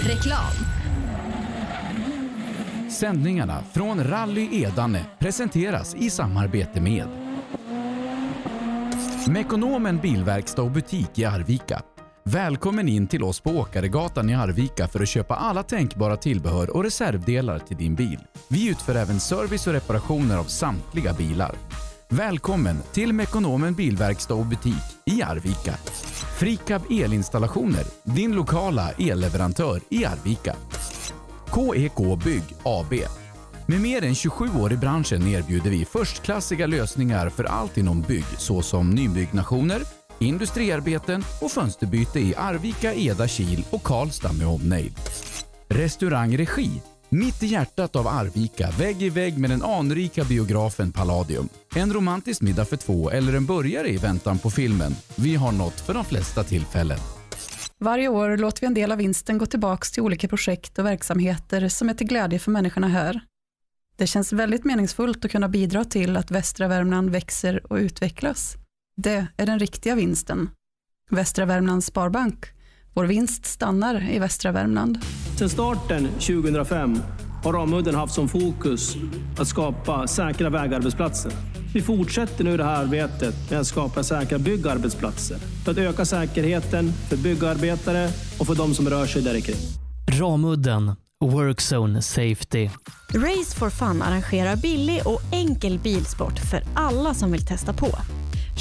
Reklam. Sändningarna från Rally Edane presenteras i samarbete med Mekonomen Bilverkstad och butik i Arvika. Välkommen in till oss på Åkaregatan i Arvika för att köpa alla tänkbara tillbehör och reservdelar till din bil. Vi utför även service och reparationer av samtliga bilar. Välkommen till Mekonomen Bilverkstad och butik i Arvika. Frikab Elinstallationer, din lokala elleverantör i Arvika. KEK Bygg AB. Med mer än 27 år i branschen erbjuder vi förstklassiga lösningar för allt inom bygg såsom nybyggnationer, industriarbeten och fönsterbyte i Arvika, Eda, Kil och Karlstad med omnejd. Restaurang Regi. Mitt i hjärtat av Arvika, vägg i vägg med den anrika biografen Palladium. En romantisk middag för två eller en burgare i väntan på filmen. Vi har något för de flesta tillfällen. Varje år låter vi en del av vinsten gå tillbaka till olika projekt och verksamheter som är till glädje för människorna här. Det känns väldigt meningsfullt att kunna bidra till att västra Värmland växer och utvecklas. Det är den riktiga vinsten. Västra Värmlands Sparbank. Vår vinst stannar i västra Värmland. Sedan starten 2005 har Ramudden haft som fokus att skapa säkra vägarbetsplatser. Vi fortsätter nu det här arbetet med att skapa säkra byggarbetsplatser för att öka säkerheten för byggarbetare och för de som rör sig där kring. Ramudden Workzone Safety. Race for Fun arrangerar billig och enkel bilsport för alla som vill testa på.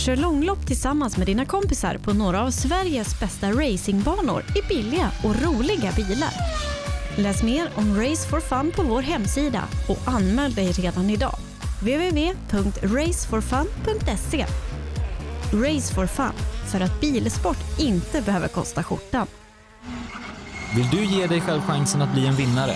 Kör långlopp tillsammans med dina kompisar på några av Sveriges bästa racingbanor i billiga och roliga bilar. Läs mer om Race for Fun på vår hemsida och anmäl dig redan idag. www.raceforfun.se Race for Fun, för att bilsport inte behöver kosta skjortan. Vill du ge dig själv chansen att bli en vinnare?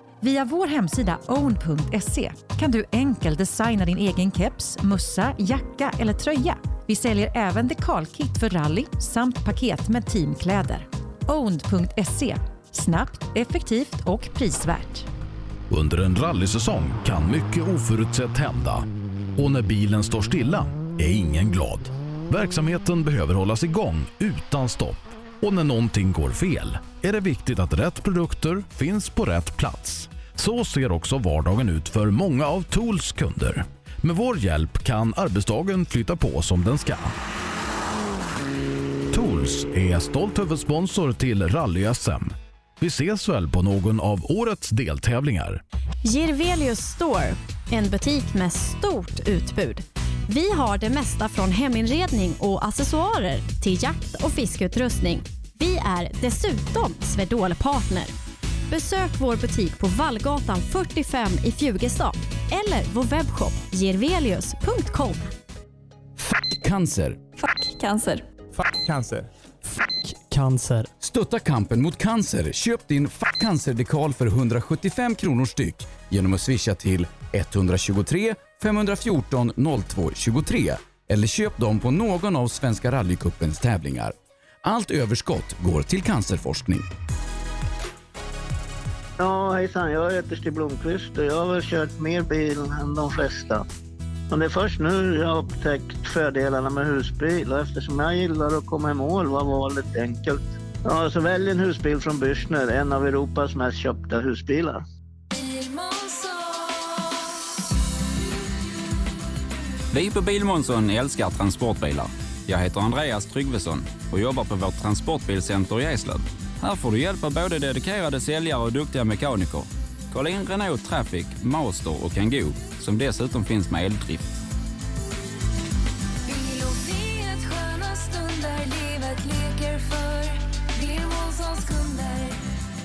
Via vår hemsida own.se kan du enkelt designa din egen keps, mussa, jacka eller tröja. Vi säljer även dekalkit för rally samt paket med teamkläder. Own.se Snabbt, effektivt och prisvärt. Under en rallysäsong kan mycket oförutsett hända. Och när bilen står stilla är ingen glad. Verksamheten behöver hållas igång utan stopp. Och när någonting går fel är det viktigt att rätt produkter finns på rätt plats. Så ser också vardagen ut för många av Tools kunder. Med vår hjälp kan arbetsdagen flytta på som den ska. Tools är stolt huvudsponsor till Rally-SM. Vi ses väl på någon av årets deltävlingar. Girvelius Store, en butik med stort utbud. Vi har det mesta från heminredning och accessoarer till jakt och fiskeutrustning. Vi är dessutom Swedol-partner. Besök vår butik på Vallgatan 45 i Fjugestad eller vår webbshop girvelius.com. Cancer. Fuck cancer. Fuck cancer. Cancer. Stötta kampen mot cancer. Köp din Fuck cancer-dekal för 175 kronor styck genom att swisha till 123 514 02 23 eller köp dem på någon av Svenska rallycupens tävlingar. Allt överskott går till cancerforskning. Ja, hejsan. Jag heter Stig Blomqvist och jag har väl kört mer bil än de flesta. Men det är först nu jag har upptäckt fördelarna med husbil och eftersom jag gillar att komma i mål var valet enkelt. Ja, så välj en husbil från Bürstner, en av Europas mest köpta husbilar. Vi på Bilmånsson älskar transportbilar. Jag heter Andreas Tryggvesson och jobbar på vårt transportbilcenter i Eslöv. Här får du hjälp av både dedikerade säljare och duktiga mekaniker. Kolla in Renault Traffic, Master och Kangoo som dessutom finns med eldrift.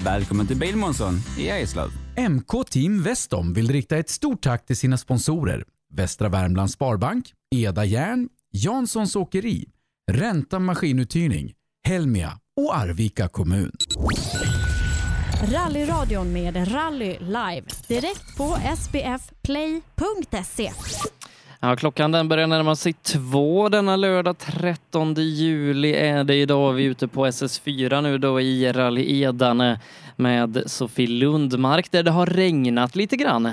Välkommen till Bilmånsson i Eslöv. MK Team Vestom vill rikta ett stort tack till sina sponsorer Västra Värmlands Sparbank, Eda Järn, Janssons Åkeri, Ränta Maskinuthyrning, Helmia och Arvika kommun. Rallyradion med Rally Live. Direkt på sbfplay.se. Ja, klockan den börjar närma sig två denna lördag 13 juli är det idag. Vi är ute på SS4 nu då i Rally Edane med Sofie Lundmark där det har regnat lite grann.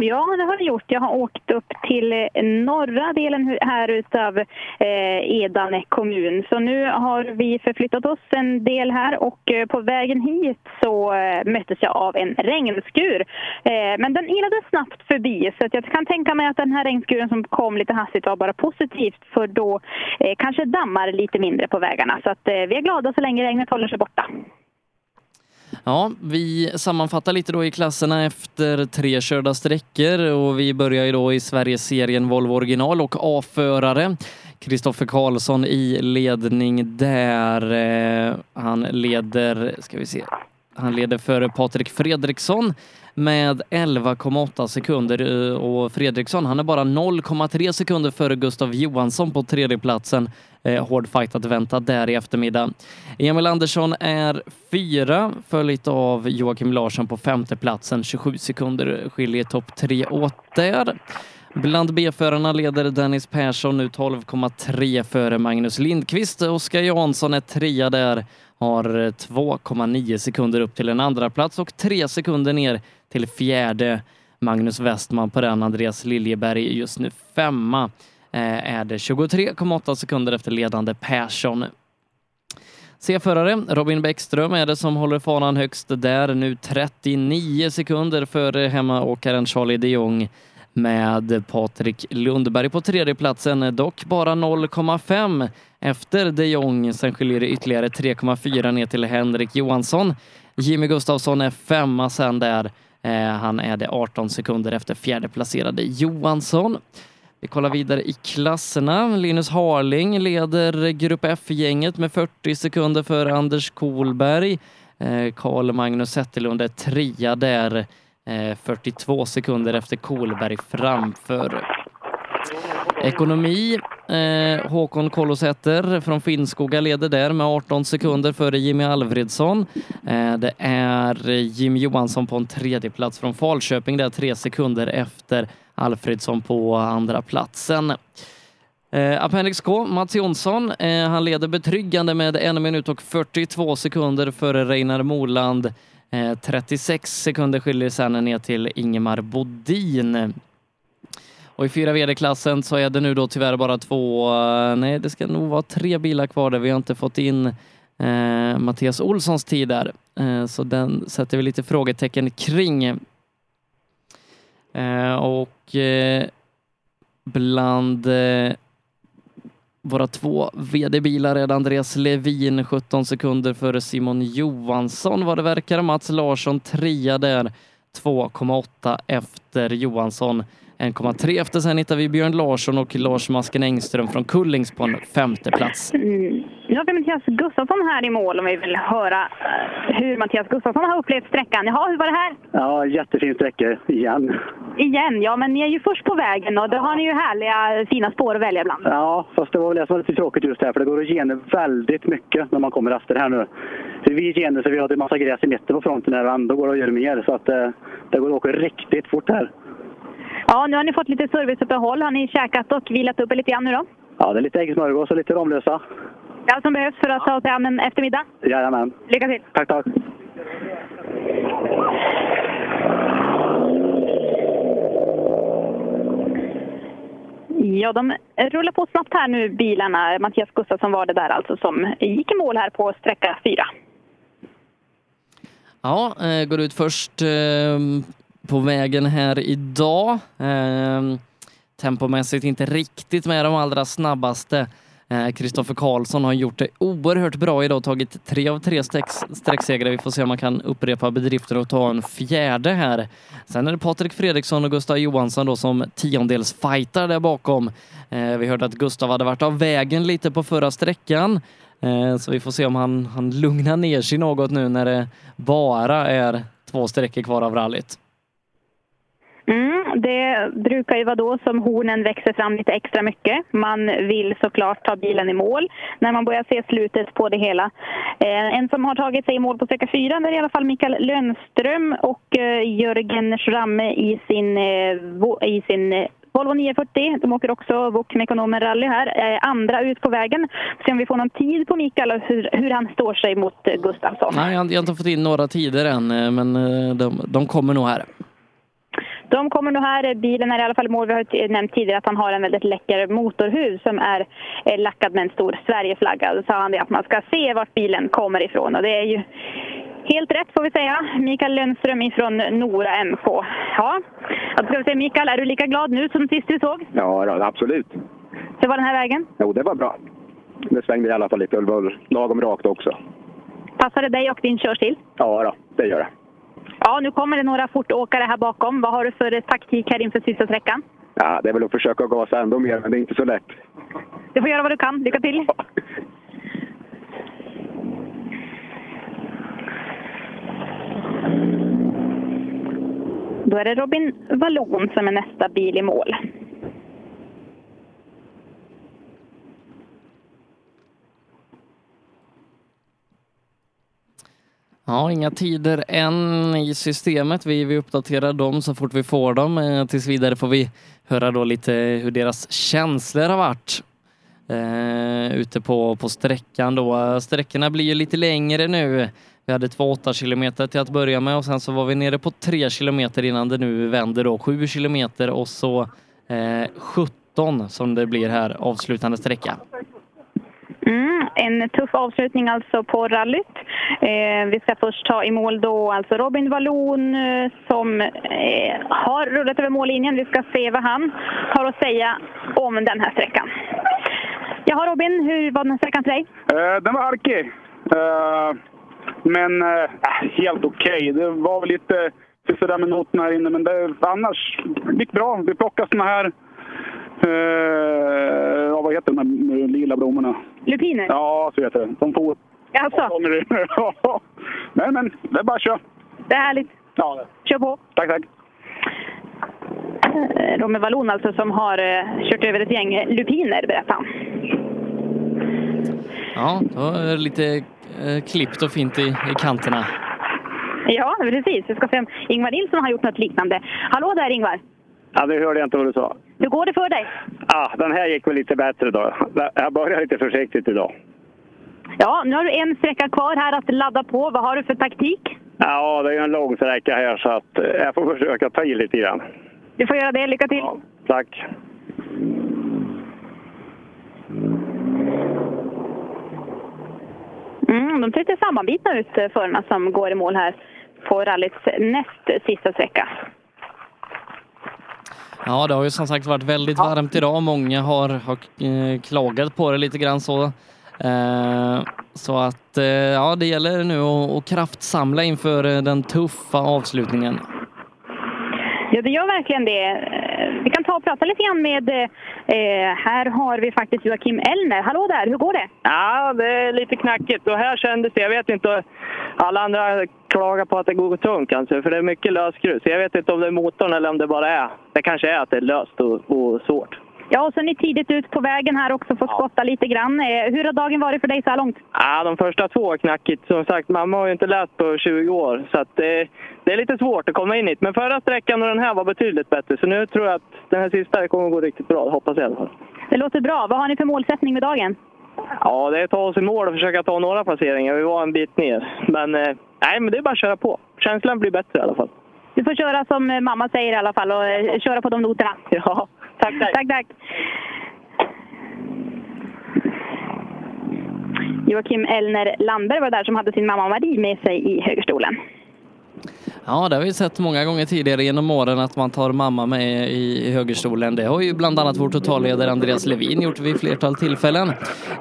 Ja, det har det gjort. Jag har åkt upp till eh, norra delen här utav eh, Edane kommun. Så nu har vi förflyttat oss en del här och eh, på vägen hit så möttes jag av en regnskur. Men den ilade snabbt förbi så att jag kan tänka mig att den här regnskuren som kom lite hastigt var bara positivt för då kanske dammar lite mindre på vägarna. Så att, vi är glada så länge regnet håller sig borta. Ja, vi sammanfattar lite då i klasserna efter tre körda sträckor och vi börjar ju då i Sverigeserien Volvo original och A-förare. Kristoffer Karlsson i ledning där. Eh, han leder, ska vi se, han leder före Patrik Fredriksson med 11,8 sekunder eh, och Fredriksson han är bara 0,3 sekunder före Gustav Johansson på tredjeplatsen. Eh, hård fight att vänta där i eftermiddag. Emil Andersson är fyra, följt av Joakim Larsson på femteplatsen. 27 sekunder skiljer topp tre åt där. Bland B-förarna leder Dennis Persson nu 12,3 före Magnus Lindqvist. Oskar Jansson är trea där, har 2,9 sekunder upp till en andra plats och tre sekunder ner till fjärde. Magnus Westman på den, Andreas Liljeberg just nu femma. Eh, är det 23,8 sekunder efter ledande Persson. C-förare Robin Bäckström är det som håller fanan högst där, nu 39 sekunder före hemmaåkaren Charlie de Jong med Patrik Lundberg på tredjeplatsen, dock bara 0,5 efter de Jong. Sen skiljer det ytterligare 3,4 ner till Henrik Johansson. Jimmy Gustafsson är femma sen där. Eh, han är det 18 sekunder efter fjärdeplacerade Johansson. Vi kollar vidare i klasserna. Linus Harling leder Grupp F-gänget med 40 sekunder före Anders Kolberg. Eh, Karl Magnus Zetterlund är trea där, eh, 42 sekunder efter Kolberg framför. Ekonomi. Eh, Håkon Kolosäter från Finnskoga leder där med 18 sekunder före Jimmy Alfredsson. Det är Jim Johansson på en tredje plats från Falköping där tre sekunder efter Alfredsson på andra platsen. Eh, Appendix K, Mats Jonsson, eh, han leder betryggande med en minut och 42 sekunder före Reinar Moland. Eh, 36 sekunder skiljer sen ner till Ingemar Bodin. Och i fyra VD-klassen så är det nu då tyvärr bara två, eh, nej det ska nog vara tre bilar kvar där vi har inte fått in eh, Mattias Olssons tid där. Eh, så den sätter vi lite frågetecken kring. Eh, och eh, bland eh, våra två VD-bilar är det Andreas Levin 17 sekunder före Simon Johansson vad det verkar. Mats Larsson trea där 2,8 efter Johansson. 1,3 efter sen hittar vi Björn Larsson och Lars Masken Engström från Kullings på en femte plats. Mm. Nu har vi Mattias Gustafsson här i mål om vi vill höra eh, hur Mattias Gustafsson har upplevt sträckan. Jaha, hur var det här? Ja, jättefin sträcka igen. Igen, ja men ni är ju först på vägen och då har ni ju härliga fina spår att välja ibland. Ja, fast det var väl det som var lite tråkigt just här, för det går att gena väldigt mycket när man kommer efter här nu. Så vi gener så vi har en massa gräs i mitten på fronten här och ändå går det att göra mer. Så att eh, det går att åka riktigt fort här. Ja, nu har ni fått lite serviceuppehåll. Har ni käkat och vilat upp er lite grann nu då? Ja, det är lite äggsmörgås och lite Ramlösa. Allt som behövs för att ta sig an en eftermiddag. Jajamän. Lycka till! Tack, tack. Ja, de rullar på snabbt här nu bilarna. Mattias Gustafsson var det där alltså som gick i mål här på sträcka fyra. Ja, eh, går ut först eh, på vägen här idag. Eh, tempomässigt inte riktigt med de allra snabbaste. Eh, Kristoffer Karlsson har gjort det oerhört bra idag, tagit tre av tre sträcksegrar. Vi får se om man kan upprepa bedriften och ta en fjärde här. Sen är det Patrik Fredriksson och Gustav Johansson då som tiondelsfajtar där bakom. Eh, vi hörde att Gustav hade varit av vägen lite på förra sträckan. Eh, så vi får se om han, han lugnar ner sig något nu när det bara är två sträckor kvar av rallyt. Mm, det brukar ju vara då som hornen växer fram lite extra mycket. Man vill såklart ta bilen i mål när man börjar se slutet på det hela. Eh, en som har tagit sig i mål på sträcka fyra är i alla fall Mikael Lönström och eh, Jörgen Schramme i sin, eh, i sin eh, Volvo 940. De åker också Wok Mekonomen Rally här. Eh, andra ut på vägen. Se om vi får någon tid på Mikael och hur, hur han står sig mot eh, Gustafsson. Nej, jag har inte fått in några tider än, eh, men eh, de, de kommer nog här. De kommer nog här. Bilen är i alla fall i mål. Vi har nämnt tidigare att han har en väldigt läcker motorhuv som är eh, lackad med en stor Sverigeflagga. Då sa han det att man ska se vart bilen kommer ifrån och det är ju helt rätt får vi säga. Mikael Lundström ifrån Nora MK. Ja, då ska vi se Mikael, är du lika glad nu som sist vi såg? Ja, då, absolut. Hur var den här vägen? Jo, det var bra. Det svängde i alla fall lite det var lagom rakt också. Passar det dig och din körstil? Ja, då, det gör det. Ja, nu kommer det några fortåkare här bakom. Vad har du för taktik här inför sista sträckan? Ja, det är väl att försöka gasa ändå mer, men det är inte så lätt. Du får göra vad du kan. Lycka till! Då är det Robin Wallon som är nästa bil i mål. Ja, inga tider än i systemet. Vi, vi uppdaterar dem så fort vi får dem. Eh, tills vidare får vi höra då lite hur deras känslor har varit eh, ute på, på sträckan då. Sträckorna blir ju lite längre nu. Vi hade två 8 kilometer till att börja med och sen så var vi nere på 3 kilometer innan det nu vänder då 7 kilometer och så eh, 17 som det blir här avslutande sträcka. Mm, en tuff avslutning alltså på rallyt. Eh, vi ska först ta i mål då alltså Robin Wallon eh, som eh, har rullat över mållinjen. Vi ska se vad han har att säga om den här sträckan. Jaha Robin, hur var den här sträckan för dig? Eh, den var arkig. Eh, men eh, äh, helt okej. Det var väl lite sådär med noterna här inne, men det, annars gick bra. Vi plockade såna här... Eh, ja, vad heter de här lila blommorna? Lupiner? Ja, så heter det. De får... Alltså. men, men, det är bara att köra. Det är härligt. Ja, Kör på! tack, tack. Eh, Robin Wallon alltså som har eh, kört över ett gäng eh, lupiner berättar han. Ja, det var lite eh, klippt och fint i, i kanterna. Ja, precis. Vi ska se om Ingvar Nilsson har gjort något liknande. Hallå där Ingvar! Ja, det hörde jag inte vad du sa. Hur går det för dig? Ja, den här gick väl lite bättre då. Jag började lite försiktigt idag. Ja, nu har du en sträcka kvar här att ladda på. Vad har du för taktik? Ja, det är en lång sträcka här så att eh, jag får försöka ta i lite grann. Du får göra det. Lycka till! Tack. Mm, de ser lite sammanbitna ut eh, förarna som går i mål här på rallyts näst sista sträcka. Ja, det har ju som sagt varit väldigt varmt idag. Många har, har eh, klagat på det lite grann så. Eh, så att eh, ja, det gäller nu att, att kraftsamla inför eh, den tuffa avslutningen. Ja, det gör verkligen det. Eh, vi kan ta och prata lite grann med... Eh, eh, här har vi faktiskt Joakim Elner. Hallå där, hur går det? Ja, det är lite knackigt. Och här kändes det, jag vet inte, alla andra klagar på att det går tungt kanske, för det är mycket lösgrus. Jag vet inte om det är motorn eller om det bara är, det kanske är att det är löst och, och svårt. Ja, och så är ni tidigt ut på vägen här också, fått skotta lite grann. Eh, Hur har dagen varit för dig så här långt? Ja, de första två är knackigt. Som sagt, mamma har ju inte läst på 20 år, så att det, det är lite svårt att komma in hit. Men förra sträckan och den här var betydligt bättre, så nu tror jag att den här sista kommer att gå riktigt bra. Hoppas jag i alla fall. Det låter bra. Vad har ni för målsättning med dagen? Ja, det är att ta oss i mål och försöka ta några placeringar. Vi var en bit ner. Men, eh, nej, men det är bara att köra på. Känslan blir bättre i alla fall. Du får köra som eh, mamma säger i alla fall och eh, köra på de noterna. Ja, tack, tack. Tack, tack. Joakim Elner Landberg var där som hade sin mamma Marie med sig i högerstolen. Ja, det har vi sett många gånger tidigare genom åren att man tar mamma med i, högerstolen. Det har ju bland annat vår totalledare Andreas Levin gjort vid flertal tillfällen.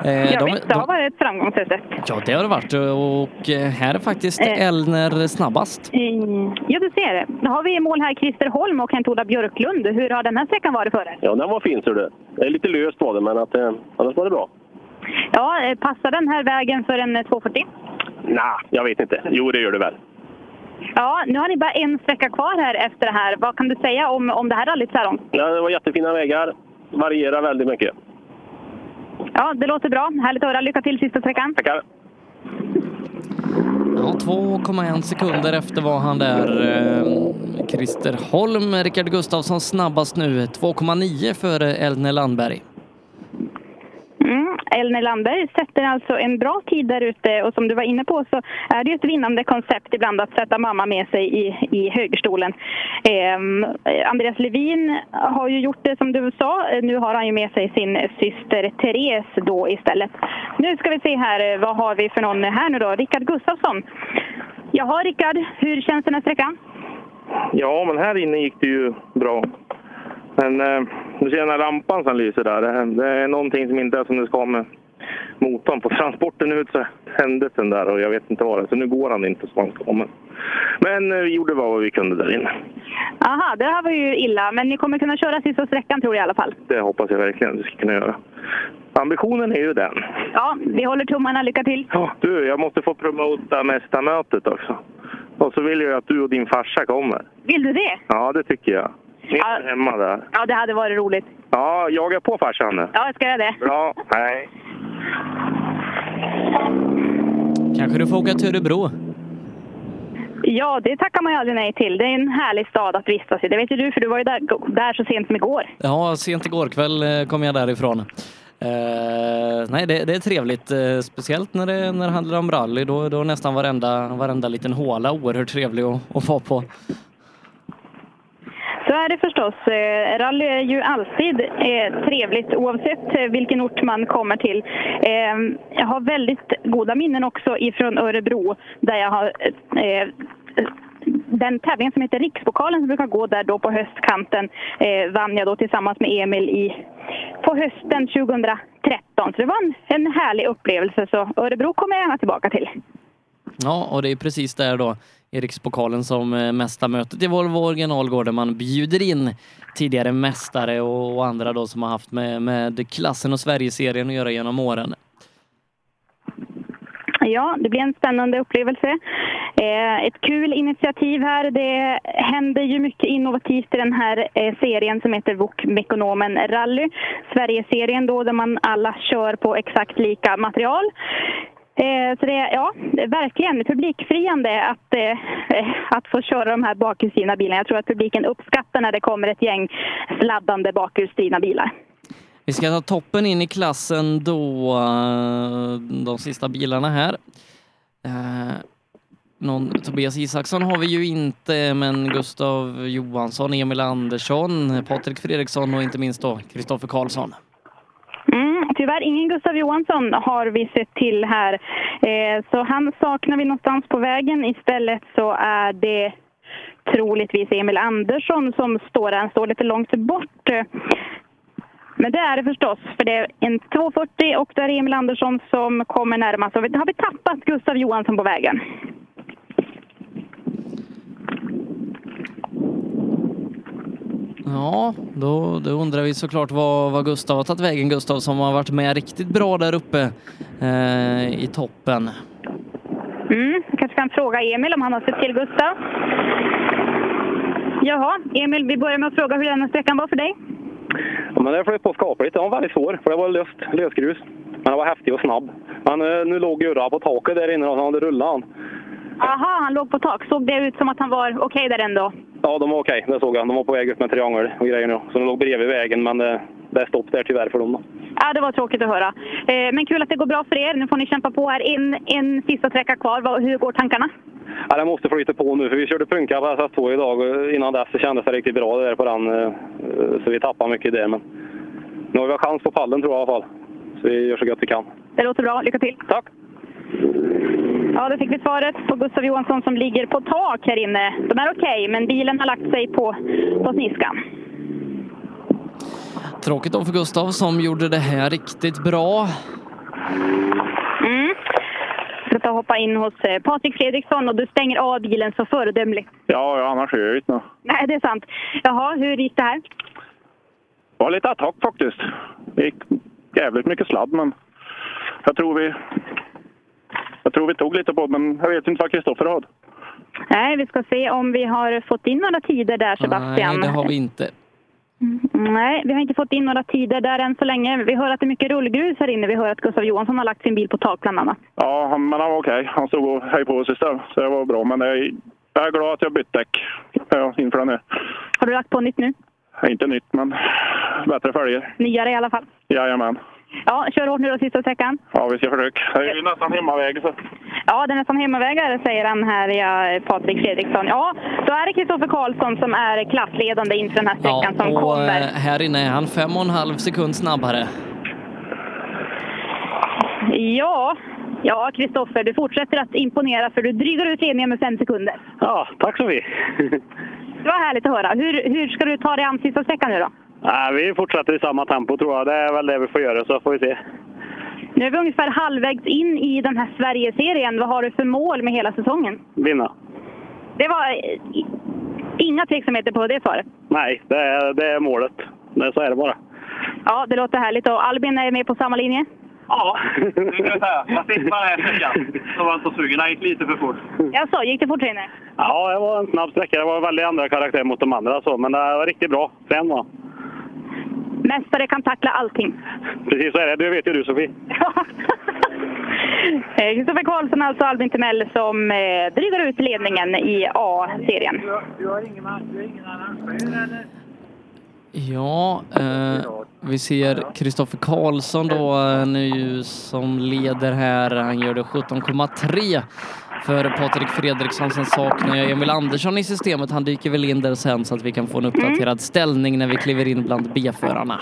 Eh, Jag de- vet, det har varit ett framgångsrecept. Ja, det har det varit och eh, här är faktiskt Elner snabbast. Mm, Ja, du ser. Nu har vi i mål här Christer Holm och Kent-Ola Björklund. Hur har den här sträckan varit för er? Ja, den var fin ser du. Det är lite löst var det, men att, eh, annars var det bra. Ja, eh, passar den här vägen för en eh, 240? Nej, jag vet inte. Jo, det gör det väl. Ja, nu har ni bara en sträcka kvar här efter det här. Vad kan du säga om, om det här rallyt så här långt? Ja, det var jättefina vägar. Varierar väldigt mycket. Ja, det låter bra. Härligt att höra. Lycka till sista sträckan. Tackar. Ja, 2,1 sekunder efter var han där. eh, Christer Holm, Rickard Gustafsson snabbast nu. 2,9 före Elner Landberg. Elner Landberg sätter alltså en bra tid där ute och som du var inne på så är det ju ett vinnande koncept ibland att sätta mamma med sig i, i högerstolen. Eh, Andreas Levin har ju gjort det som du sa. Nu har han ju med sig sin syster Therese då istället. Nu ska vi se här, eh, vad har vi för någon här nu då? Rickard Gustafsson. Jaha Rickard, hur känns den här sträckan? Ja, men här inne gick det ju bra. Men eh, du ser den här rampan som lyser där. Det, är någonting som inte är som det ska med motorn. På transporten ut så hände den där och jag vet inte vad det är. Så nu går han inte som han ska. Men, men eh, vi gjorde vad vi kunde där inne. Aha, det här var ju illa, men ni kommer kunna köra sista sträckan tror jag i alla fall. Det hoppas jag verkligen att vi ska kunna göra. Ambitionen är ju den. Ja, vi håller tummarna. Lycka till! Ja, du, jag måste få promota mästarmötet också. Och så vill jag att du och din farsa kommer. Vill du det? Ja, det tycker jag. Ja. hemma där. Ja, det hade varit roligt. Ja, jag är på farsan nu. Ja, jag ska göra det. Bra, hej. Kanske du får åka till Örebro? Ja, det tackar man ju aldrig nej till. Det är en härlig stad att vistas i. Det vet ju du, för du var ju där, där så sent som igår. Ja, sent igår kväll eh, kom jag därifrån. Eh, nej, det, det är trevligt. Eh, speciellt när det, när det handlar om rally. Då, då är nästan varenda, varenda liten håla oerhört trevlig att, att vara på. Så är det förstås. Eh, rally är ju alltid eh, trevligt oavsett eh, vilken ort man kommer till. Jag har väldigt goda minnen också ifrån Örebro där jag har den tävlingen som heter Rikspokalen som brukar gå där då på höstkanten eh, vann jag då tillsammans med Emil i, på hösten 2013. Så det var en, en härlig upplevelse så Örebro kommer jag gärna tillbaka till. Ja, och det är precis där då Erikspokalen som eh, mästarmötet i Volvo original går där man bjuder in tidigare mästare och, andra då som har haft med, med klassen och Sverigeserien att göra genom åren. Ja, det blir en spännande upplevelse. Eh, ett kul initiativ här. Det händer ju mycket innovativt i den här eh, serien som heter VOK Mekonomen Rally. Sverigeserien då där man alla kör på exakt lika material. Eh, så det är ja, det är verkligen publikfriande att, eh, eh, att få köra de här bakhjulsdrivna bilarna. Jag tror att publiken uppskattar när det kommer ett gäng sladdande bakhjulsdrivna bilar. Vi ska ta toppen in i klassen då, eh, de sista bilarna här. Eh, Någon, Tobias Isaksson har vi ju inte, men Gustav Johansson, Emil Andersson, Patrik Fredriksson och inte minst då Kristoffer Karlsson. Tyvärr ingen Gustav Johansson har vi sett till här. Eh, så han saknar vi någonstans på vägen. Istället så är det troligtvis Emil Andersson som står där. Han står lite långt bort. Men det är det förstås, för det är en 240 och det är Emil Andersson som kommer närmast. Har vi tappat Gustav Johansson på vägen. Ja, då, då undrar vi såklart vad, vad Gustav har tagit vägen. Gustav som har varit med riktigt bra där uppe eh, i toppen. Mm, jag kanske kan fråga Emil om han har sett till Gustav. Jaha, Emil, vi börjar med att fråga hur denna sträckan var för dig. Ja, men det flöt på skapligt. Det var väldigt svår, för det var löst, lösgrus. Men det var häftig och snabb. Men eh, nu låg Gurra på taket där inne och han hade rullat han. Aha, han låg på tak. Såg det ut som att han var okej där ändå? Ja, de var okej. Det såg jag. De var på väg upp med triangel och grejer nu. Så de låg bredvid vägen, men det, det är stopp där tyvärr för dem. Då. Ja, det var tråkigt att höra. Eh, men kul att det går bra för er. Nu får ni kämpa på här. En, en sista sträcka kvar. Hur går tankarna? Ja, det måste flyta på nu, för vi körde punka på SS2 idag och innan dess så kändes det riktigt bra det där på den. eh, Så vi tappade mycket där, men nu har vi chans på pallen tror jag i alla fall. Så vi gör så gott vi kan. Det låter bra. Lycka till! Tack! Ja, då fick vi svaret på Gustav Johansson som ligger på tak här inne. De är okej, men bilen har lagt sig på, på sniskan. Tråkigt då för Gustav som gjorde det här riktigt bra. Mm. Jag ska ta och hoppa in hos eh, Patrik Fredriksson och du stänger av bilen så föredömligt. Ja, ja annars är jag inte nå. Nej, det är sant. Jaha, hur gick det här? Det var lite attack faktiskt. Det gick jävligt mycket sladd, men Jag tror vi... Jag tror vi tog lite på men jag vet inte vad Kristoffer har. Nej, vi ska se om vi har fått in några tider där, Sebastian. Nej, det har vi inte. Nej, vi har inte fått in några tider där än så länge. Vi hör att det är mycket rullgrus här inne. Vi hör att Gustav Johansson har lagt sin bil på tak bland annat. Ja, han, men han var okej. Han stod och höj på sig där, så det var bra. Men jag, jag är glad att jag bytt däck ja, inför den här. Har du lagt på nytt nu? Inte nytt, men bättre fälgar. Nyare i alla fall. Jajamän. Ja, kör hårt nu då sista sträckan. Ja, vi ska försöka. Det är ju nästan hemmaväg. Så. Ja, det är nästan hemmavägar säger han här, ja, Patrik Fredriksson. Ja, då är det Kristoffer Karlsson som är klassledande inför den här sträckan som och kommer. eh, här inne är han fem och en halv sekund snabbare. Ja, ja Kristoffer, du fortsätter att imponera för du drygar ut ledningen med fem sekunder. Ja, tack så mycket. Det var härligt att höra. Hur, hur ska du ta dig an sista sträckan nu då? Nej, vi fortsätter i samma tempo tror jag. Det är väl det vi får göra, så får vi se. Nu är vi ungefär halvvägs in i den här Sverigeserien. Vad har du för mål med hela säsongen? Vinna. Det var eh, inga tveksamheter på det svaret. Nej, det är, det är målet. Det, så är det bara. Ja, det låter härligt. Och Albin är med på samma linje? Ja, det kan jag säga. Jag fick bara här sträckan. Så var inte så sugen. Den gick lite för fort. Jaså, gick det fort inne? Ja, det var en snabb sträcka. Det var väldigt andra karaktär mot de andra, så, men det var riktigt bra. Frän var Mästare kan tackla allting. Precis så är det. Det vet ju du, Sofie. Eh, Kristoffer Karlsson, alltså Albin Timell, som eh, drygar ut ledningen i A-serien. Du har ingen, annan eller? Ja, eh, vi ser Kristoffer Karlsson då nu som leder här. Han gör det 17,3 för Patrik Fredriksson. Sen saknar jag Emil Andersson i systemet. Han dyker väl in där sen så att vi kan få en uppdaterad ställning när vi kliver in bland B-förarna.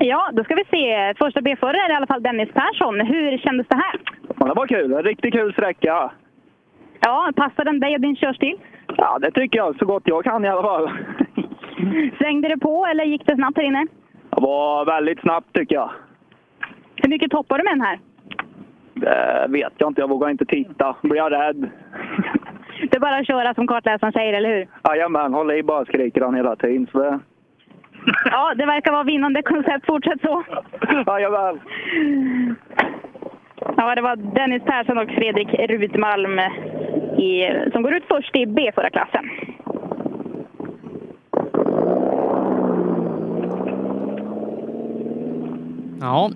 Ja, då ska vi se. Första B-förare är i alla fall Dennis Persson. Hur kändes det här? Ja, det var kul. En riktigt kul sträcka. Ja, passar den dig och din körstil? Ja, det tycker jag. Så gott jag kan i alla fall. Svängde det på eller gick det snabbt här inne? Det var väldigt snabbt tycker jag. Hur mycket toppar du med den här? Det vet jag inte. Jag vågar inte titta. Blir jag rädd. Det är bara att köra som kartläsaren säger, eller hur? Jajamän, håll i bara skriker han hela tiden. Så det... Ja, det verkar vara vinnande koncept. Fortsätt så. Jajamän. Ja, det var Dennis Persson och Fredrik Rudmalm i, som går ut först i B-förarklassen. Ja,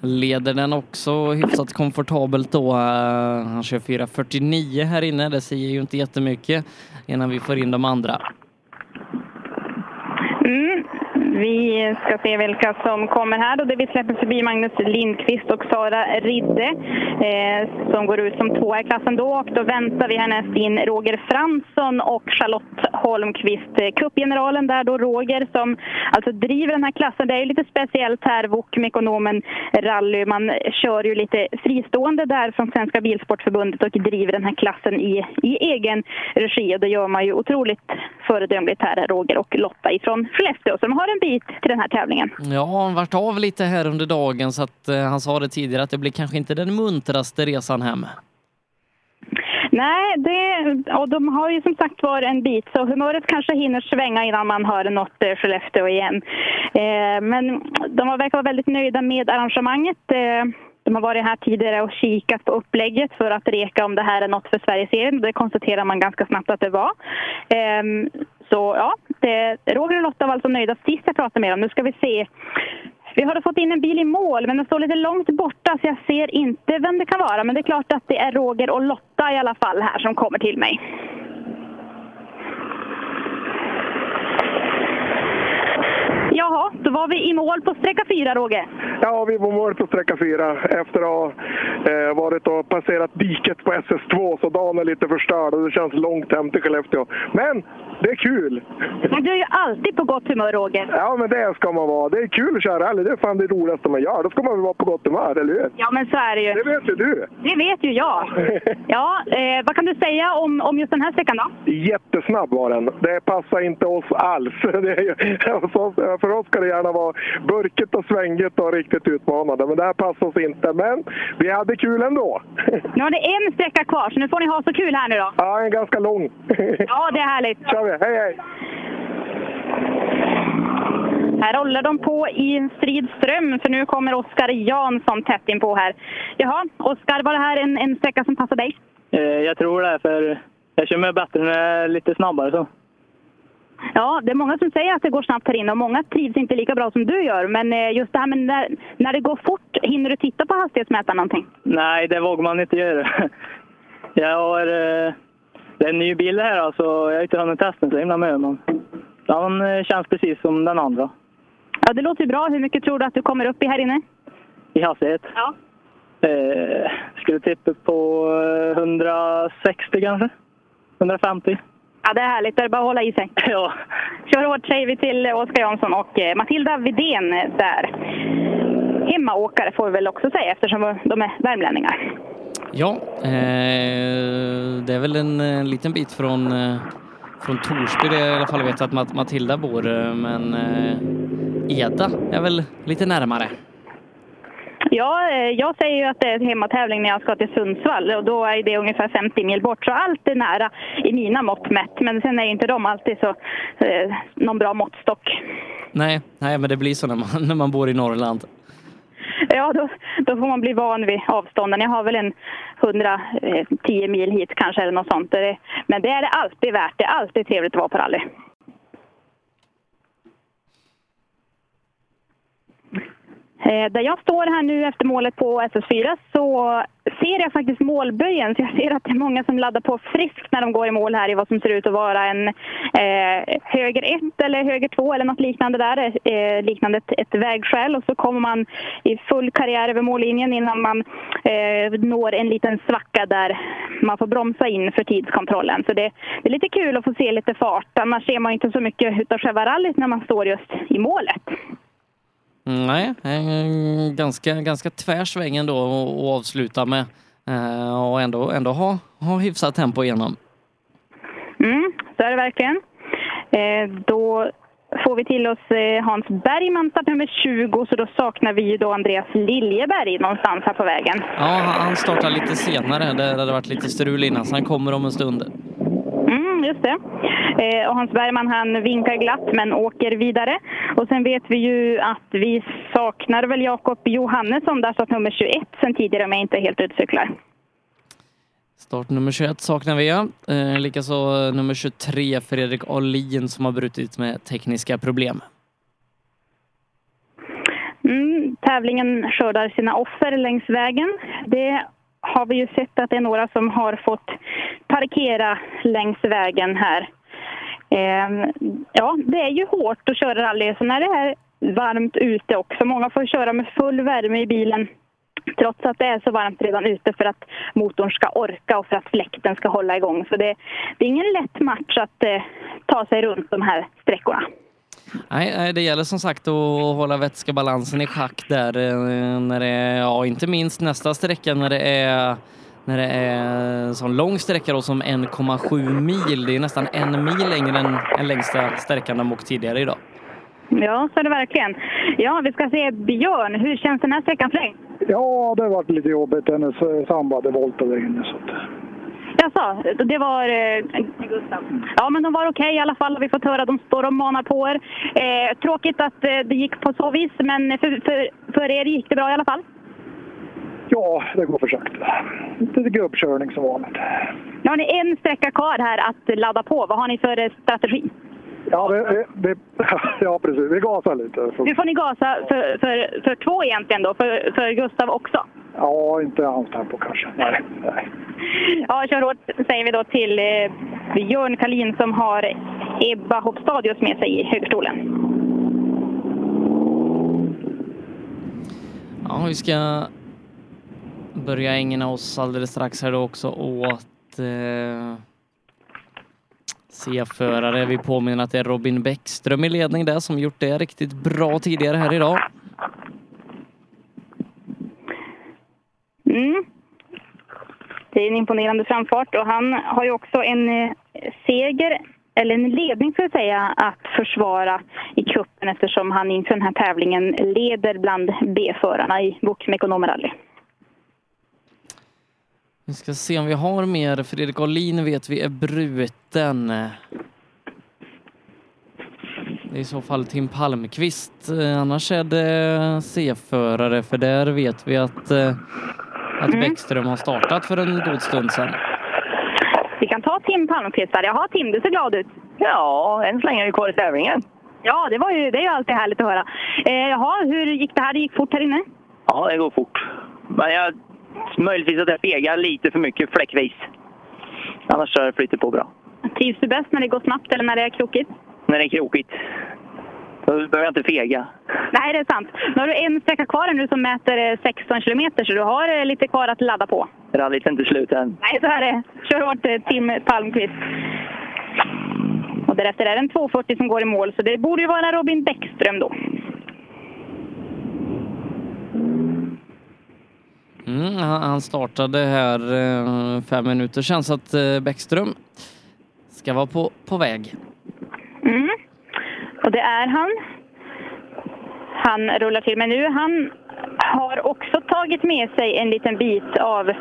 leder den också hyfsat komfortabelt då. Han kör 4.49 här inne. Det säger ju inte jättemycket innan vi får in de andra. Vi ska se vilka som kommer här. Då det vi släpper förbi Magnus Lindqvist och Sara Ridde eh, som går ut som tvåa i klassen då. Och då väntar vi härnäst in Roger Fransson och Charlotte Holmqvist. Eh, Cupgeneralen där då Roger som alltså driver den här klassen. Det är ju lite speciellt här, VOK ekonomen Rally. Man kör ju lite fristående där från Svenska Bilsportförbundet och driver den här klassen i, i egen regi. Och det gör man ju otroligt föredömligt här, Roger och Lotta ifrån Skellefteå. Så de har en bit till den här tävlingen. Ja, han vart av lite här under dagen så att eh, han sa det tidigare att det blir kanske inte den muntraste resan hem. Nej, det, och de har ju som sagt var en bit så humöret kanske hinner svänga innan man hör något eh, Skellefteå igen. Eh, men de har verkar vara väldigt nöjda med arrangemanget. Eh, de har varit här tidigare och kikat på upplägget för att reka om det här är något för Sverigeserien. Det konstaterar man ganska snabbt att det var. Så ja, det, Roger och Lotta var alltså nöjda sist jag pratade med dem. Nu ska vi se. Vi har fått in en bil i mål, men den står lite långt borta så jag ser inte vem det kan vara. Men det är klart att det är Roger och Lotta i alla fall här som kommer till mig. Jaha, då var vi i mål på sträcka fyra, Roger. Ja, vi var mål på sträcka fyra efter att ha eh, varit och passerat diket på SS2 så dagen är lite förstörd och det känns långt hem till Skellefteå. Men det är kul! Men du är ju alltid på gott humör, Roger. Ja, men det ska man vara. Det är kul att köra rally. Det är fan det roligaste man gör. Då ska man väl vara på gott humör, eller hur? Ja, men så är det ju. Det vet ju du. Det vet ju jag. Ja, eh, vad kan du säga om, om just den här sträckan då? Jättesnabb var den. Det passar inte oss alls. Det är, ju- för oss ska det gärna vara burkigt och svängigt och riktigt utmanande. Men det här passar oss inte. Men vi hade kul ändå. Nu har ni en sträcka kvar, så nu får ni ha så kul här nu då. Ja, en ganska lång. Ja, det är härligt. kör vi. Hej, hej! Här håller de på i en strid ström, för nu kommer Oskar Jansson tätt in på här. Jaha, Oskar, var det här en, en sträcka som passar dig? Eh, Jag tror det, för jag kör med bättre när jag är lite snabbare. så. Ja, det är många som säger att det går snabbt här inne och många trivs inte lika bra som du gör. Men eh, just det här med när, när det går fort, hinner du titta på hastighetsmätaren någonting? Nej, det vågar man inte göra. Jag har... eh, Det är en ny bil här, alltså. jag har inte hunnit testa den så himla mycket. Men den eh, känns precis som den andra Ja, det låter ju bra. Hur mycket tror du att du kommer upp i här inne? i hastighet. Ja. Eh, skulle tippa på eh, 160 kanske? 150? Ja, det är härligt. Det är bara att hålla i sig. Ja. Kör hårt säger vi till Oskar Jansson och eh, Matilda Vidén där. Hemmaåkare får vi väl också säga eftersom de är värmlänningar. Ja, eh, det är väl en, en liten bit från, eh, från Torsby, det är i alla fall vet att Mat- Matilda bor, eh, men eh, Eda är väl lite närmare. Ja, eh, jag säger ju att det är hemmatävling när jag ska till Sundsvall och då är det ungefär 50 mil bort. Så allt är nära i mina mått mätt. Men sen är inte de alltid så eh, någon bra måttstock. Nej, nej, men det blir så när man, när man bor i Norrland. Ja, då, då får man bli van vid avstånden. Jag har väl en 110 mil hit kanske eller något sånt. Men det är det alltid värt. Det är alltid trevligt att vara på rally. Eh, Eh, där jag står här nu efter målet på SS4 så ser jag faktiskt målböjen. Så jag ser att det är många som laddar på friskt när de går i mål här i vad som ser ut att vara en eh, höger 1 eller höger 2 eller något liknande där. Eh, liknande ett, ett vägskäl och så kommer man i full karriär över mållinjen innan man eh, når en liten svacka där man får bromsa in för tidskontrollen. Så det, det är lite kul att få se lite fart. Annars ser man ju inte så mycket utav själva rallyt när man står just i målet. Nej, eh, ganska, ganska tvärsväng ändå att avsluta med eh, och ändå, ändå ha, ha hyfsat tempo igenom. Mm, så är det verkligen. Eh, då får vi till oss Hans Bergman, startnummer 20, så då saknar vi ju då Andreas Liljeberg någonstans här på vägen. Ja, han startar lite senare. Det hade varit lite strul innan, så han kommer om en stund. Mm, just det. Eh, och Hans Bergman han vinkar glatt men åker vidare. Och sen vet vi ju att vi saknar väl Jakob Johannesson, där startnummer nummer 21 sen tidigare om jag inte är helt utcyklar. Start nummer 21 saknar vi. Eh, Likaså nummer 23, Fredrik Ahlin, som har brutit med tekniska problem. Mm, tävlingen skördar sina offer längs vägen. Det har vi ju sett att det är några som har fått parkera längs vägen här. Ehm, ja, det är ju hårt att köra rally så när det är varmt ute också. Många får köra med full värme i bilen trots att det är så varmt redan ute för att motorn ska orka och för att fläkten ska hålla igång. Så det, det är ingen lätt match att eh, ta sig runt de här sträckorna. Nej, det gäller som sagt att hålla vätskebalansen i schack där eh, när det är, ja inte minst nästa sträcka när det är när det är en sån lång sträcka då som 1,7 mil. Det är nästan en mil längre än den längsta sträckan de åkt tidigare idag. Ja, så är det verkligen. Ja, vi ska se Björn. Hur känns den här sträckan för dig? Ja, det har varit lite jobbigt. Hennes sambo hade voltat där inne. Så att... Jaså, det var eh, Gustav. Ja, men de var okej i alla fall. Vi fått höra de står och manar på er. Eh, tråkigt att eh, det gick på så vis, men för, för, för er gick det bra i alla fall. Ja, det går för sakta. Lite gubbkörning som vanligt. Nu har ni en sträcka kvar här att ladda på. Vad har ni för eh, strategi? Ja, det, det, ja precis. Vi gasar lite. Nu får ni gasa för, för, för två egentligen då, för, för Gustav också. Ja, inte hans tempo kanske. Nej, nej. Ja, kör hårt säger vi då till eh, Björn Kalin som har Ebba Hopstadius med sig i högstolen. Ja, vi ska Börjar ägna oss alldeles strax här då också åt eh, C-förare. Vi påminner att det är Robin Bäckström i ledning där som gjort det riktigt bra tidigare här idag. Mm. Det är en imponerande framfart och han har ju också en eh, seger, eller en ledning ska jag säga, att försvara i kuppen eftersom han inför den här tävlingen leder bland B-förarna i Boxem Rally. Vi ska se om vi har mer. Fredrik Ahlin vet vi är bruten. Det är i så fall Tim Palmqvist. Annars är det C-förare, för där vet vi att, eh, att Mm. Bäckström har startat för en god stund sedan. Vi kan ta Tim Palmqvist där. Jaha, Tim, du ser glad ut. Ja, än så länge är vi kvar i tävlingen. Ja, det, var ju, det är ju alltid härligt att höra. Eh, jaha, hur gick det här? Det gick fort här inne? Ja, det går fort. Men jag, möjligtvis att jag fegar lite för mycket fläckvis. Annars så flyter på bra. Trivs du bäst när det går snabbt eller när det är krokigt? När det är krokigt. Då behöver jag inte fega. Nej, det är sant. Nu har du en sträcka kvar nu som mäter eh, 16 kilometer, så du har eh, lite kvar att ladda på. Rallyt är inte slut än. Nej, så här är det. Kör hårt eh, Tim Palmqvist. Och därefter är det en 240 som går i mål, så det borde ju vara Robin Bäckström då. Mm, han startade här eh, fem minuter sedan så att eh, Bäckström ska vara på, på väg. Mm. Och det är han. Han rullar till. Men nu han har också tagit med sig en liten bit av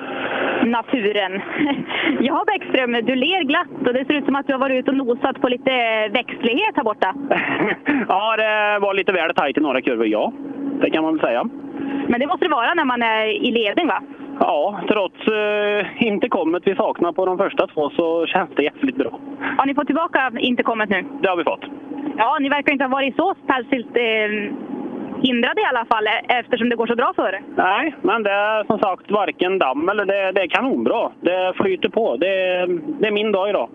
naturen. Ja, Bäckström, du ler glatt och det ser ut som att du har varit ute och nosat på lite växtlighet här borta. Ja, det var lite väl tajt i några kurvor, ja. Det kan man väl säga. Men det måste det vara när man är i ledning, va? Ja, trots eh, inte kommet vi saknar på de första två så känns det jävligt bra. Har ni fått tillbaka intercomet nu? Det har vi fått. Ja, ni verkar inte ha varit så särskilt eh, hindrade i alla fall eh, eftersom det går så bra för er. Nej, men det är som sagt varken damm eller det, det är kanonbra. Det flyter på. Det, det är min dag idag.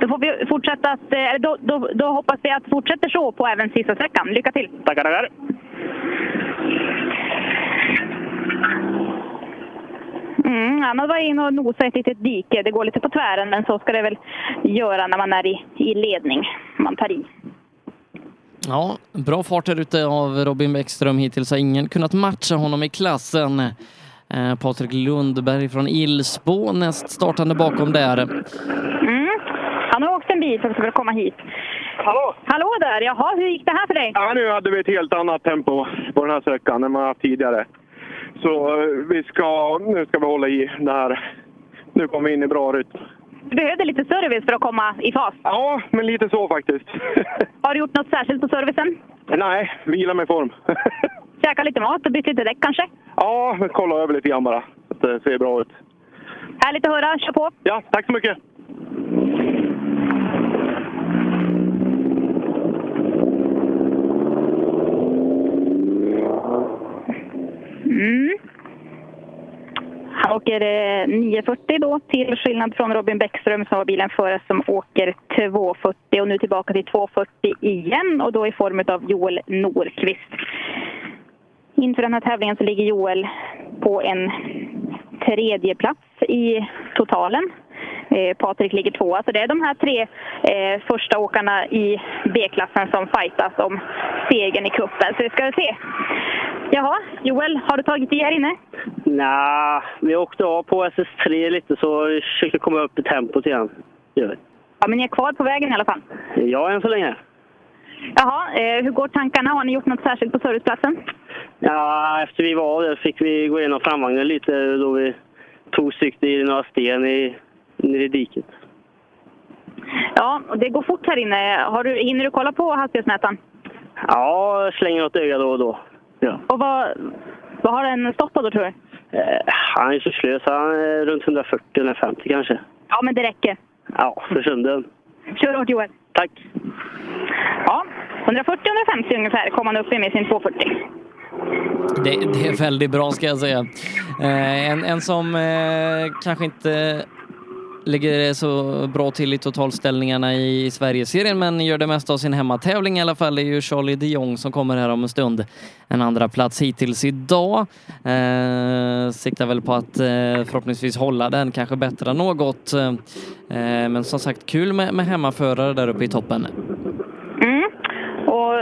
Då får vi fortsätta att, eh, eller då, då, då hoppas vi att det fortsätter så på även sista sträckan. Lycka till! Tackar, tackar. Mm, han har varit inne och nosat i ett litet dike. Det går lite på tvären, men så ska det väl göra när man är i, i ledning. Man tar i. Ja, bra fart där ute av Robin Bäckström. Hittills har ingen kunnat matcha honom i klassen. Eh, Patrik Lundberg från Ilsbo näst startande bakom där. Mm. Han har åkt en bit för att komma hit. Hallå! Hallå där! Jaha, hur gick det här för dig? Ja, nu hade vi ett helt annat tempo på den här sträckan än man haft tidigare. Så eh, vi ska, nu ska vi hålla i det här. Nu kommer vi in i bra rytm. Du behövde lite service för att komma i fas. Ja, men lite så faktiskt. Har du gjort något särskilt på servicen? Nej, vila i form. Käka lite mat och bytt lite däck kanske? Ja, men kolla över lite grann bara. Det ser bra ut. Härligt att höra. Kör på! Ja, tack så mycket! Mm. Han åker 940 då, till skillnad från Robin Bäckström som var bilen före som åker 240 och nu tillbaka till 240 igen och då i form av Joel Norqvist. Inför den här tävlingen så ligger Joel på en tredje plats i totalen. Eh, Patrik ligger tvåa, så det är de här tre eh, första åkarna i B-klassen som fightas om segern i cupen. Så vi ska se. Jaha, Joel, har du tagit i här inne? Nej, vi åkte av på SS3 lite så vi försökte komma upp i tempot igen. Ja, men ni är kvar på vägen i alla fall. Ja, än så länge. Jaha, eh, hur går tankarna? Har ni gjort något särskilt på serviceplatsen? Ja, efter vi var där fick vi gå igenom framvagnen lite då vi tog sikte i några sten i, nere i diket. Ja, och det går fort här inne. Har du, hinner du kolla på hastighetsmätaren? Ja, slänger något öga då och då. Ja. Och vad, vad har den stått på då tror du? Eh, han är så slös, han är runt 140-150 kanske. Ja, men det räcker. Ja, för stunden. Kör hårt Joel. Tack. Ja, 140-150 ungefär kom han upp i med sin 240. Det, det är väldigt bra ska jag säga. Eh, en, en som eh, kanske inte ligger så bra till i totalställningarna i Sverigeserien men gör det mesta av sin hemmatävling i alla fall Det är ju Charlie de Jong som kommer här om en stund. En andra plats hittills idag. Eh, siktar väl på att eh, förhoppningsvis hålla den, kanske bättra något. Eh, men som sagt, kul med, med hemmaförare där uppe i toppen. Mm. Och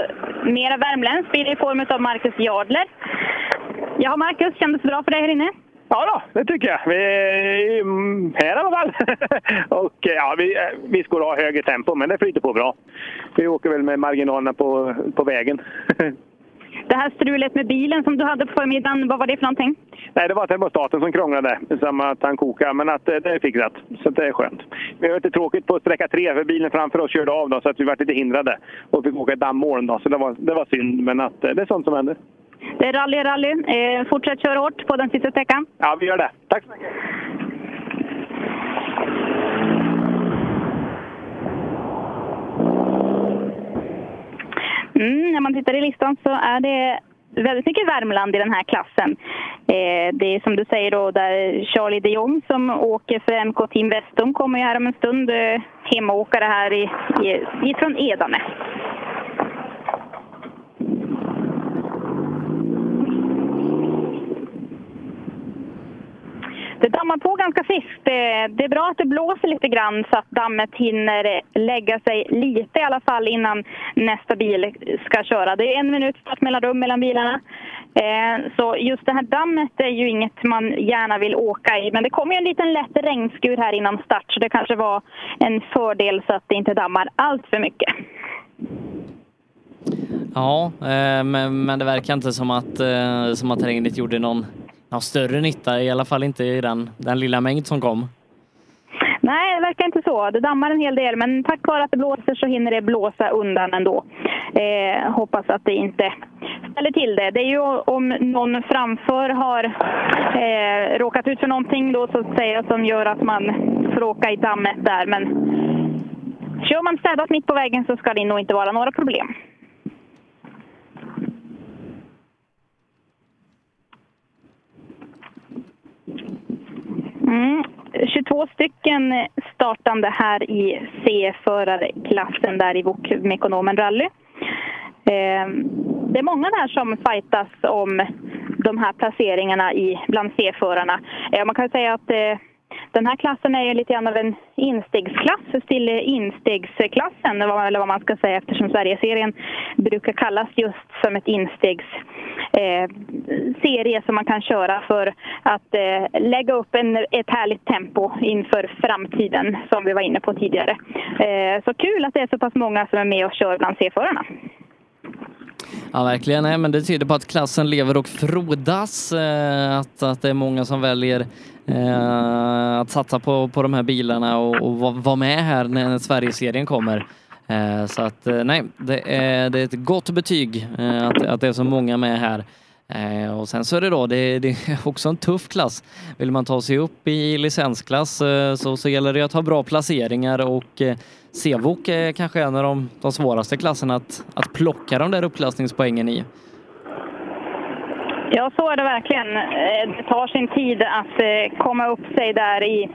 mera värmländskt blir det i form av Marcus Jadler. Ja, Marcus, kändes det bra för dig här inne? Ja då, det tycker jag. Vi är mm, här i alla fall. och ja, vi, vi skulle ha högre tempo, men det flyter på bra. Vi åker väl med marginalerna på, på vägen. Det här strulet med bilen som du hade på förmiddagen, vad var det för någonting? Nej, det var termostaten som krånglade, samma att han kokade, men att eh, det är fixat. Så det är skönt. Det var lite tråkigt på sträcka tre, för bilen framför oss körde av då, så att vi var lite hindrade och fick åka dammoln. Då, så det var, det var synd, men att, eh, det är sånt som händer. Det är rally, rally. Eh, fortsätt köra hårt på den sista sträckan. Ja, vi gör det. Tack så mycket. Mm, när man tittar i listan så är det väldigt mycket Värmland i den här klassen. Eh, det är som du säger då, där Charlie de Jong som åker för MK Team Vestum kommer ju här om en stund. Eh, hemmaåkare här i, i, ifrån Edane. Det dammar på ganska friskt. Det, är bra att det blåser lite grann så att dammet hinner lägga sig lite i alla fall innan nästa bil ska köra. Det är en minut startmellanrum mellan bilarna. Eh, så just det här dammet är ju inget man gärna vill åka i. Men det kommer ju en liten lätt regnskur här innan start så det kanske var en fördel så att det inte dammar allt för mycket. Ja, eh, men, men det verkar inte som att, eh, som att regnet gjorde någon, ja, större nytta, i alla fall inte i den, den lilla mängd som kom. Nej, det verkar inte så. Det dammar en hel del, men tack vare att det blåser så hinner det blåsa undan ändå. Eh, hoppas att det inte ställer till det. Det är ju om någon framför har eh, råkat ut för någonting då så att säga som gör att man får åka i dammet där. Men kör man städat mitt på vägen så ska det nog inte vara några problem. Mm. 22 stycken startande här i C-förarklassen där i Wok-Mekonomen Rally. Ehm, det är många där som fightas om de här placeringarna i, bland C-förarna. Ehm, man kan säga att eh, den här klassen är ju lite grann av en instegsklass till instegsklassen, eller vad man ska säga, eftersom Sverigeserien brukar kallas just som ett instegsserie eh, som man kan köra för att eh, lägga upp en, ett härligt tempo inför framtiden, som vi var inne på tidigare. Eh, så kul att det är så pass många som är med och kör bland C-förarna. Ja, verkligen. Nej, men det tyder på att klassen lever och frodas. Eh, att, att det är många som väljer eh, att satsa på, på de här bilarna och, och vara var med här när Sverigeserien kommer. Eh, så att eh, nej, det är, det är ett gott betyg eh, att, att det är så många med här. Eh, och sen så är det då, det, det, är också en tuff klass. Vill man ta sig upp i licensklass eh, så, så gäller det att ha bra placeringar och eh, Sevok är kanske en av de, de svåraste klasserna att, att plocka de där uppklassningspoängen i. Ja, så är det verkligen. Eh, det tar sin tid att eh, komma upp sig där i,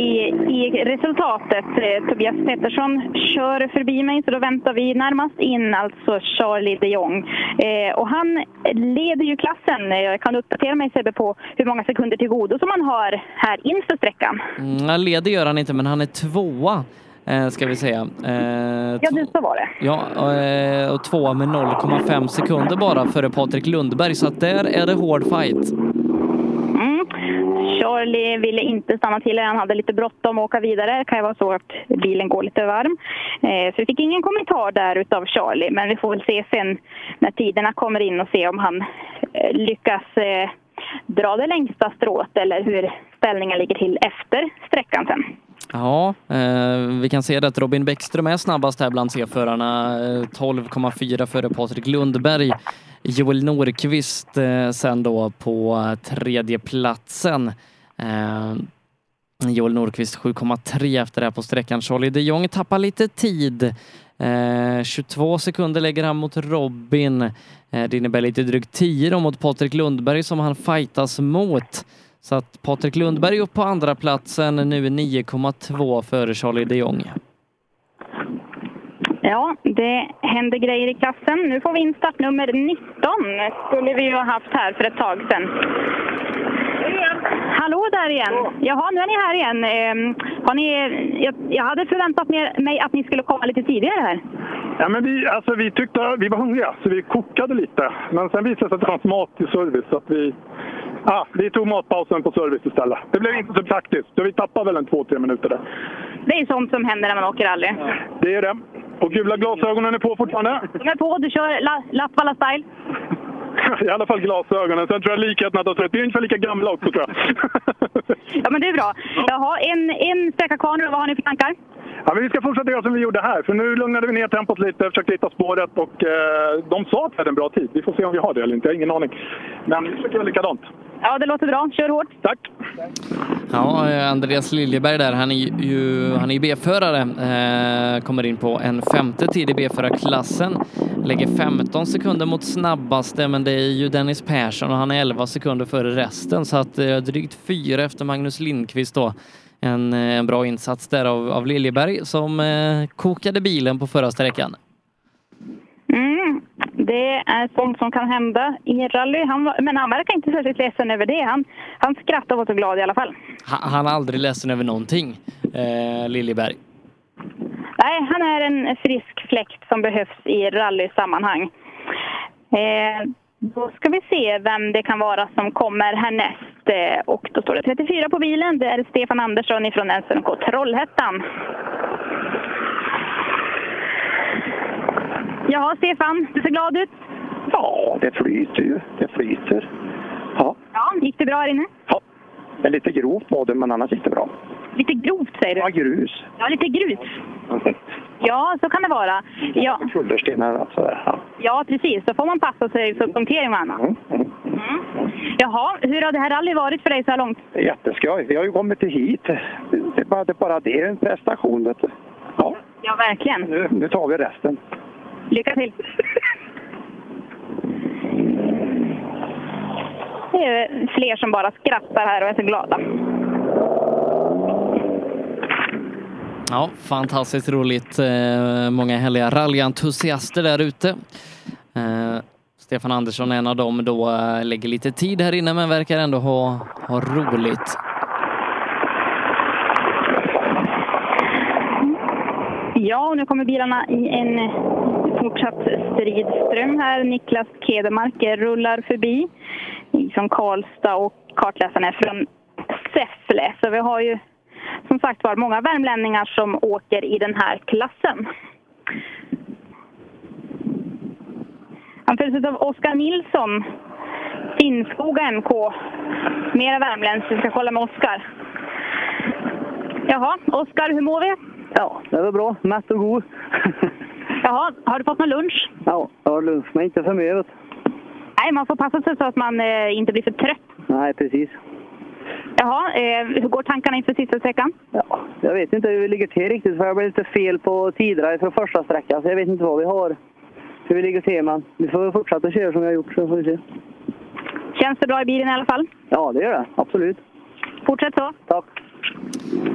i, i resultatet. Tobias Pettersson kör förbi mig, så då väntar vi närmast in alltså Charlie de Jong. Eh, och han leder ju klassen. Jag kan uppdatera mig Sebbe på hur många sekunder till godo som han har här inför sträckan. Mm, leder gör han inte, men han är tvåa ska vi säga. Eh, ja, det så var det. Ja, och, och tvåa med 0,5 sekunder bara före Patrik Lundberg, så att där är det hård fight. Charlie ville inte stanna till. Han hade lite bråttom att åka vidare. Det kan ju vara så att bilen går lite varm. Eh, så vi fick ingen kommentar där utav Charlie. Men vi får väl se sen när tiderna kommer in och se om han eh, lyckas eh, dra det längsta strået eller hur ställningen ligger till efter sträckan sen. Ja, eh, vi kan se att Robin Bäckström är snabbast här bland C-förarna. Eh, 12,4 före Patrik Lundberg. Joel Norqvist eh, sen då på tredje platsen. Eh, Joel Norqvist 7,3 efter det här på sträckan. Charlie de Jong tappar lite tid. Eh, 22 sekunder lägger han mot Robin. Eh, det innebär lite drygt 10 då mot Patrik Lundberg som han fightas mot. Så att Patrik Lundberg upp på andra platsen nu 9,2 före Charlie de Jong. Ja, det händer grejer i klassen. Nu får vi in startnummer 19. skulle vi ju ha haft här för ett tag sedan. Hallå där igen! Jaha, nu är ni här igen. Eh, har ni, jag, jag hade förväntat mig att ni skulle komma lite tidigare här. Ja, men vi, alltså, vi tyckte vi var hungriga, så vi kokade lite. Men sen visade det sig att det fanns mat i service, så att vi, ah, vi tog matpausen på service istället. Det blev inte så praktiskt, vi tappade väl en två, tre minuter där. Det är sånt som händer när man åker rally. Det är det. Och gula glasögonen är på fortfarande? De är på. Du kör La- Lattvalla style. I alla fall glasögonen. Sen tror jag likheten att. Vi är ungefär lika gamla också tror jag. Ja, men det är bra. Jaha, en, en sträcka kvar nu. Vad har ni för tankar? Ja, vi ska fortsätta göra som vi gjorde här. För nu lugnade vi ner tempot lite, försökte hitta spåret och eh, de sa att vi hade en bra tid. Vi får se om vi har det eller inte. Jag har ingen aning. Men vi försöker göra likadant. Ja, det låter bra. Kör hårt. Tack. Ja, eh, Andreas Liljeberg där, han är ju han är B-förare. Eh, kommer in på en femte tid i B-förarklassen. Lägger 15 sekunder mot snabbaste, men det är ju Dennis Persson och han är 11 sekunder före resten. Så att eh, drygt fyra efter Magnus Lindqvist då. En, eh, en bra insats där av, av Liljeberg som eh, kokade bilen på förra sträckan. Mm. Det är sånt som kan hända i rally. Han men han verkar inte särskilt ledsen över det. Han, han skrattar och var så glad i alla fall. Han, han är aldrig ledsen över någonting, eh, Liljeberg. Nej, han är en frisk fläkt som behövs i rallysammanhang. Eh, då ska vi se vem det kan vara som kommer härnäst. Eh, och då står det 34 på bilen. Det är Stefan Andersson ifrån SMK Trollhättan. Jaha, Stefan, du ser glad ut. Ja, det flyter ju. Det flyter. Ja, Ja, gick det bra här inne? det är lite grovt var det, men annars gick det bra. Lite grovt säger du? Ja, grus. Ja, lite grus. Ja, så kan det vara. Ja, Kullerstenar och sådär. Ja. ja precis. Så får man passa sig för punktering och annat. Mm. Jaha, hur har det här rallyt varit för dig så här långt? Jätteskoj. Vi har ju kommit till hit. Det är bara det, är bara det en prestation. Vet du. Ja, Ja, verkligen. nu, nu tar vi resten. Lycka till! Det är fler som bara skrattar här och är så glada. Ja, fantastiskt roligt. Eh, många härliga rallyentusiaster där ute. Eh, Stefan Andersson är en av dem då eh, lägger lite tid här inne men verkar ändå ha, ha roligt. Ja, och nu kommer bilarna i en fortsatt strid ström här. Niklas Kedemark rullar förbi från Karlstad och kartläsaren är från Säffle. Så vi har ju som sagt var många värmlänningar som åker i den här klassen. Han följs av Oskar Nilsson, Finnskoga MK. Mera värmländskt, vi ska kolla med Oskar. Jaha, Oskar, hur mår vi? Ja, det var bra. Mätt och god. Jaha, har du fått någon lunch? Ja, jag har lunch, men inte för mycket. Nej, man får passa sig så att man eh, inte blir för trött. Nej, precis. Jaha, eh, hur går tankarna inför sista sträckan? Ja, jag vet inte hur vi ligger till riktigt, för jag blev lite fel på tiderna från första sträckan, så jag vet inte vad vi har. Hur vi ligger till, men vi får fortsätta köra som vi har gjort, så får vi se. Känns det bra i bilen i alla fall? Ja, det gör det. Absolut. Fortsätt så. Tack.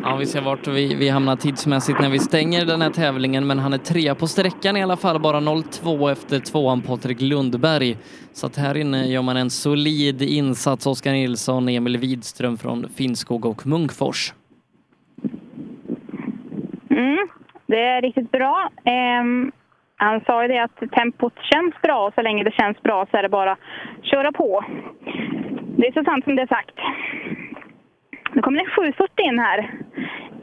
Ja, vi ser vart vi, vi hamnar tidsmässigt när vi stänger den här tävlingen, men han är trea på sträckan i alla fall, bara 0-2 efter tvåan Patrik Lundberg. Så att här inne gör man en solid insats, Oskar Nilsson, Emil Widström från Finnskog och Munkfors. Mm, det är riktigt bra. Um... han sa ju det att tempot känns bra och så länge det känns bra så är det bara att köra på. Det är så sant som det är sagt. Nu kommer det 740 in här.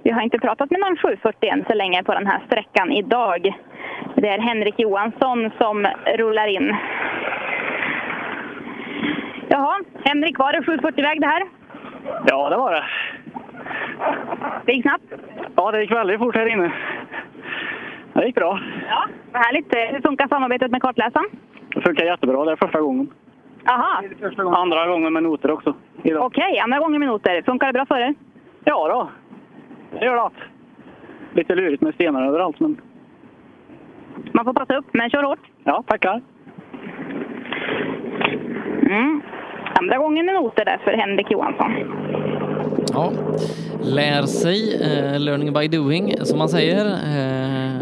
Vi har inte pratat med någon 740 än så länge på den här sträckan idag. Det är Henrik Johansson som rullar in. Jaha, Henrik, var det 740-väg det här? Ja, det var det. Det gick snabbt? Ja, det gick väldigt fort här inne. Det gick bra. Ja, vad härligt. Hur funkar samarbetet med kartläsaren? Det funkar jättebra. Det är första gången. Aha. Andra gången med noter också. Okej, andra gången minuter. Funkar det bra för er? Ja då. Det gör det. Lite lurigt med stenar överallt, men Man får passa upp, men kör hårt. ja, tackar. Mm. Andra gången med noter där för Henrik Johansson. Ja, lär sig, eh, learning by doing som man säger. Eh,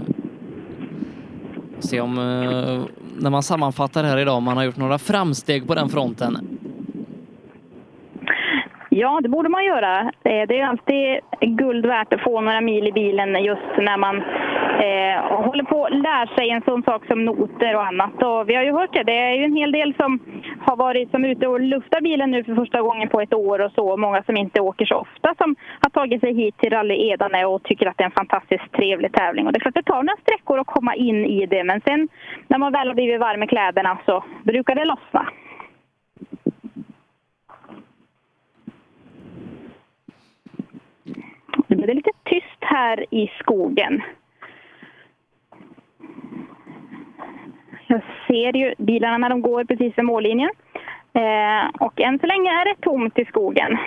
se om, eh, när man sammanfattar här idag, om man har gjort några framsteg på den fronten. Ja, det borde man göra. Eh, det är alltid guld värt att få några mil i bilen just när man eh, håller på att lära sig en sån sak som noter och annat. Och vi har ju hört det, det är ju en hel del som har varit som ute och luftar bilen nu för första gången på ett år och så. Många som inte åker så ofta som har tagit sig hit till Rally Edane och tycker att det är en fantastiskt trevlig tävling. Och det är klart det tar några sträckor att komma in i det men sen när man väl har blivit varm i kläderna så brukar det lossna. Nu blev det lite tyst här i skogen. Jag ser ju bilarna när de går precis vid mållinjen. Eh, och än så länge är det tomt i skogen.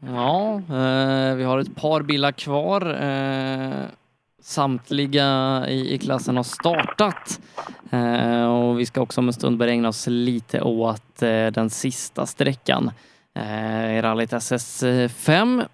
Ja, eh, vi har ett par bilar kvar. Eh, samtliga i, i klassen har startat. Eh, och vi ska också om en stund börja ägna oss lite åt eh, den sista sträckan eh, i rallyt SS5.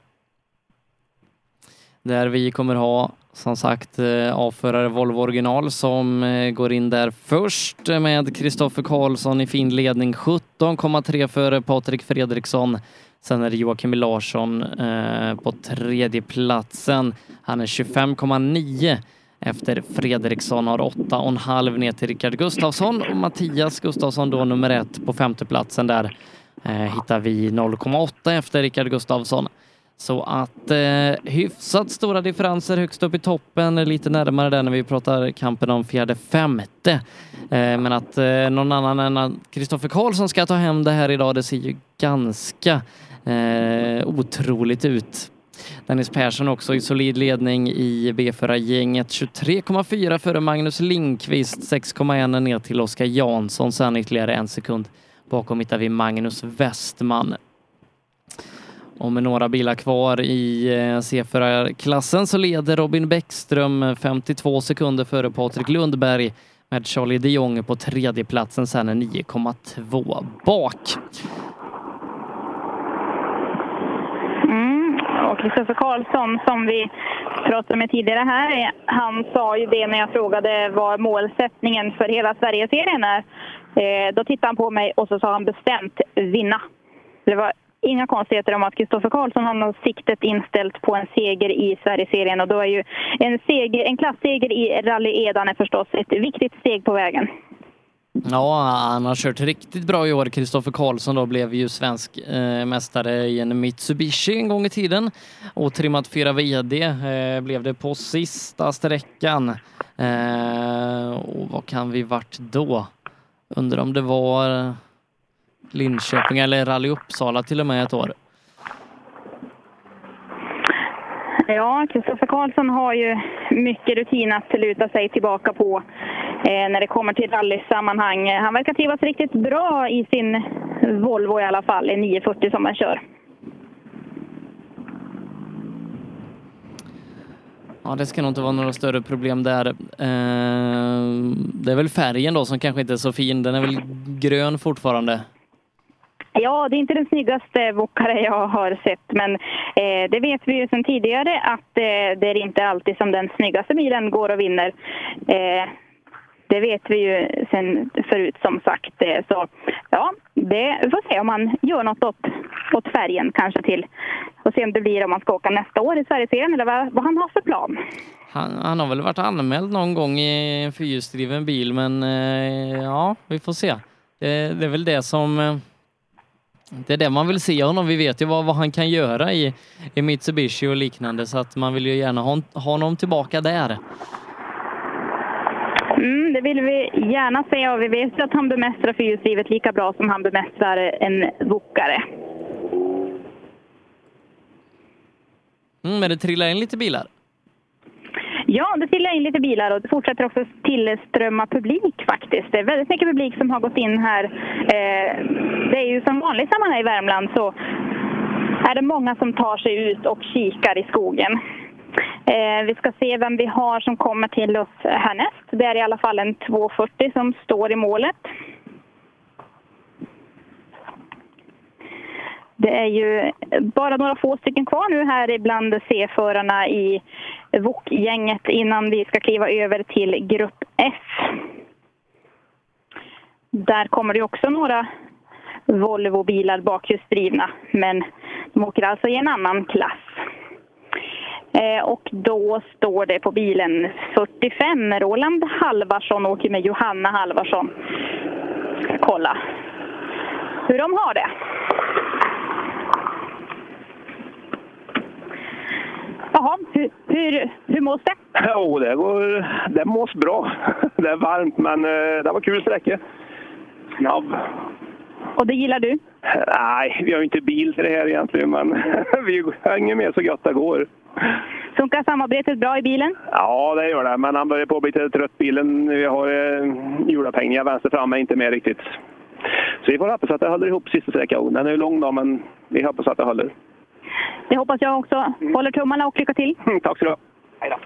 Där vi kommer ha som sagt eh, avförare Volvo original som eh, går in där först med Kristoffer Karlsson i fin ledning 17,3 före Patrik Fredriksson. Sen är det Joakim Larsson eh, på tredje platsen. Han är 25,9 efter Fredriksson har 8,5 ner till Rickard Gustafsson och Mattias Gustafsson då nummer ett på femteplatsen där eh, hittar vi 0,8 efter Rickard Gustafsson. Så att eh, hyfsat stora differenser högst upp i toppen, lite närmare där när vi pratar kampen om fjärde femte. Eh, men att eh, någon annan än Kristoffer Karlsson ska ta hem det här idag, det ser ju ganska eh, otroligt ut. Dennis Persson också i solid ledning i B4-gänget. 23,4 före Magnus Linkvist, 6,1 ner till Oskar Jansson. Sen ytterligare en sekund bakom hittar vi Magnus Westman. Och med några bilar kvar i eh, C4-klassen så leder Robin Bäckström 52 sekunder före Patrik Lundberg med Charlie de Jong på tredjeplatsen, sen är 9,2 bak. Mm, och Kristoffer Karlsson som vi pratade med tidigare här, han sa ju det när jag frågade vad målsättningen för hela Sverigeserien är. Eh, då tittade han på mig och så sa han bestämt vinna. Det var inga konstigheter om att Kristoffer Karlsson har siktet inställt på en seger i Sverigeserien och då är ju en, seger, en klassseger i Rally Edane förstås ett viktigt steg på vägen. Ja, han har kört riktigt bra i år. Kristoffer Karlsson då blev ju svensk eh, mästare i en Mitsubishi en gång i tiden och trimmat fyra VD eh, blev det på sista sträckan. Eh, och vad kan vi vart då? Undrar om det var Linköping eller Rally Uppsala till och med ett år. Ja, Kristoffer Karlsson har ju mycket rutin att luta sig tillbaka på eh, när det kommer till rallysammanhang. Han verkar trivas riktigt bra i sin Volvo i alla fall, en 940 som han kör. Ja, det ska nog inte vara några större problem där. Eh, det är väl färgen då som kanske inte är så fin. Den är väl grön fortfarande. Ja, det är inte den snyggaste Wokare jag har sett, men eh, det vet vi ju sedan tidigare att eh, det är inte alltid som den snyggaste bilen går och vinner. Eh, det vet vi ju sen förut som sagt. Eh, så ja, det vi får se om man gör något åt, åt färgen kanske till och se om det blir om man ska åka nästa år i Sverigeserien eller vad, vad han har för plan. Han, han, har väl varit anmäld någon gång i en fyrhjulsdriven bil, men eh, ja, vi får se. Det, det är väl det som eh, det är det man vill se honom. Vi vet ju vad, vad han kan göra i, i Mitsubishi och liknande så att man vill ju gärna ha, ha honom tillbaka där. Mm, det vill vi gärna se och vi vet ju att han bemästrar fyrhjulsdrivet lika bra som han bemästrar en Wokare. Mm, men det trillar in lite bilar. Ja, det trillar in lite bilar och det fortsätter också tillströmma publik faktiskt. Det är väldigt mycket publik som har gått in här. Eh, det är ju som vanligt när man är i Värmland så är det många som tar sig ut och kikar i skogen. Eh, vi ska se vem vi har som kommer till oss härnäst. Det är i alla fall en 240 som står i målet. Det är ju bara några få stycken kvar nu här bland C-förarna i VOK-gänget innan vi ska kliva över till grupp F. Där kommer det också några Volvo-bilar bakhjulsdrivna. Men de åker alltså i en annan klass. Eh, och då står det på bilen 45. Roland Halvarsson åker med Johanna Halvarsson. Kolla hur de har det. Jaha, hur, hur, hur mås det? Jo, det, går, det mås bra. Det är varmt, men eh, det var kul sträcka. Snabb. Och det gillar du? Nej, vi har ju inte bil till det här egentligen, men vi hänger med så gott det går. Funkar samarbetet bra i bilen? Ja, det gör det, men han börjar på att bli lite trött bilen. Vi har eh, hjulupphängningar vänster fram är inte med riktigt. Så vi får hoppas att det håller ihop sista sträckan. Den är ju lång då, men vi hoppas att det håller. Det hoppas jag också. Håller tummarna och lycka till. Tack så du ha. Hej då.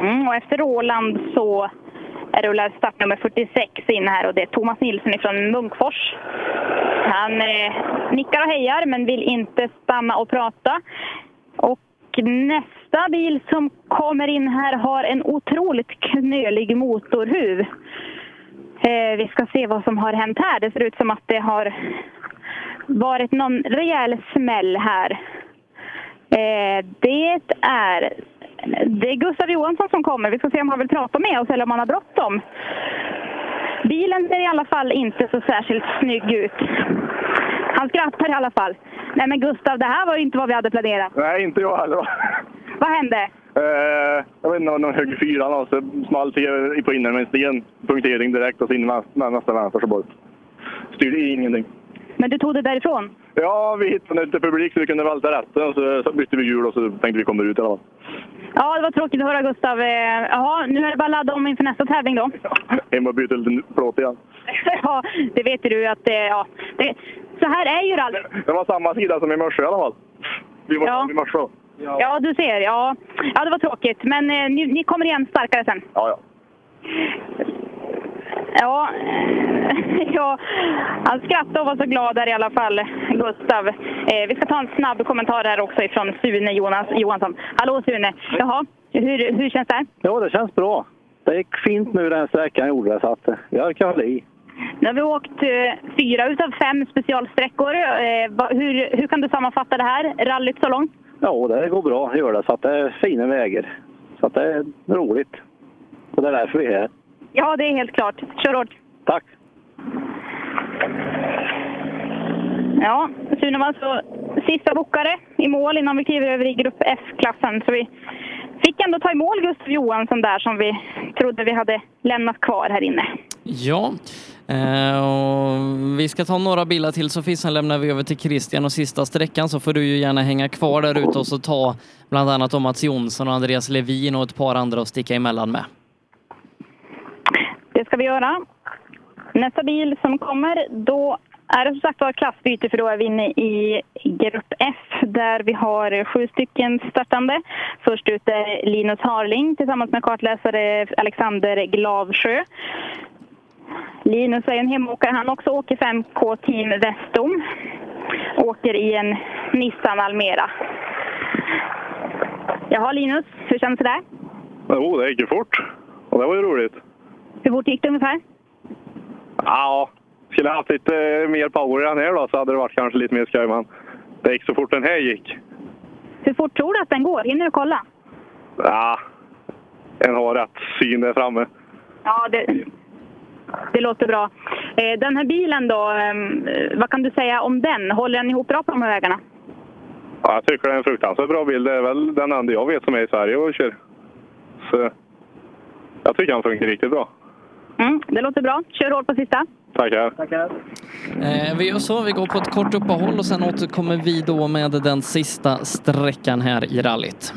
Mm, och efter Roland så rullar startnummer 46 in här och det är Thomas Nilsson från Munkfors. Han eh, nickar och hejar men vill inte stanna och prata. Och nästa bil som kommer in här har en otroligt knölig motorhuv. Eh, vi ska se vad som har hänt här. Det ser ut som att det har varit någon rejäl smäll här. Eh, det är det är Gustav Johansson som kommer. Vi ska se om han vill prata med oss eller om han har bråttom. Bilen ser i alla fall inte så särskilt snygg ut. Han skrattar i alla fall. Nej men Gustav, det här var ju inte vad vi hade planerat. Nej, inte jag heller. Vad hände? Eh, jag vet inte, någon högg fyran och så small till på med en sten. Punktering direkt och så in med, nästa vänster så bort. Styrde ingenting. Men du tog det därifrån? Ja, vi hittade lite publik så vi kunde välta rätten och så, så bytte vi hjul och så tänkte vi komma ut i alla fall. Ja, det var tråkigt att höra Gustav. Eh, Jaha, nu är det bara att ladda om inför nästa tävling då. Hem och byta lite plåt igen. ja, det vet du att det, ja, det, så här är ju rally. Det var samma sida som i morse i alla fall. Vi var Ja. i morse Ja, du ser. Ja, ja det var tråkigt. Men eh, ni, ni kommer igen starkare sen. Ja, ja. Ja, ja, han skrattade och var så glad där i alla fall, Gustav. Eh, vi ska ta en snabb kommentar här också ifrån Sune Jonas, Johansson. Hallå Sune! Jaha, hur, hur känns det? Ja, det känns bra. Det gick fint nu den sträckan gjorde det, så att eh, jag orkar hålla i. Nu har vi åkt eh, fyra utav fem specialsträckor. Eh, va, hur, hur kan du sammanfatta det här rallyt så långt? Ja, det går bra att göra det, så att det är fina vägar. Så att det är roligt. Och det är därför vi är här. Ja, det är helt klart. Kör hårt! Tack! Ja, Sune var alltså sista bokare i mål innan vi kliver över i grupp F-klassen. Så vi fick ändå ta i mål Gustav Johansson där som vi trodde vi hade lämnat kvar här inne. Ja, Eh, och vi ska ta några bilar till Sofie, sen lämnar vi över till Christian och sista sträckan så får du ju gärna hänga kvar där ute och så ta bland annat om Mats Jonsson och Andreas Levin och ett par andra att sticka emellan med. Det ska vi göra. Nästa bil som kommer, då är det som sagt var klassbyte för då är vi inne i grupp F där vi har sju stycken startande. Först ut är Linus Harling tillsammans med kartläsare Alexander Glavsjö. Linus är en hemåkare. Han också åker 5K Team Vestum. Åker i en Nissan Almera. Jaha Linus, hur känns det där? Jo, det gick ju fort. Och det var ju roligt. Hur fort gick det ungefär? Ja, skulle jag haft lite mer power i den här då så hade det varit kanske lite mer skoj, men det gick så fort den här gick. Hur fort tror du att den går? Hinner du kolla? Ja, en har rätt syn där framme. Ja, det, det låter bra. Eh, Den här bilen då, eh, vad kan du säga om den? Håller den ihop bra på de här vägarna? Ja, jag tycker det är en fruktansvärt bra bil. Det är väl den enda jag vet som är i Sverige och kör. Så jag tycker han funkar riktigt bra. Mm, det låter bra. Kör hårt på sista. Tackar. Tackar. Eh, vi gör så, vi går på ett kort uppehåll och sen återkommer vi då med den sista sträckan här i rallyt.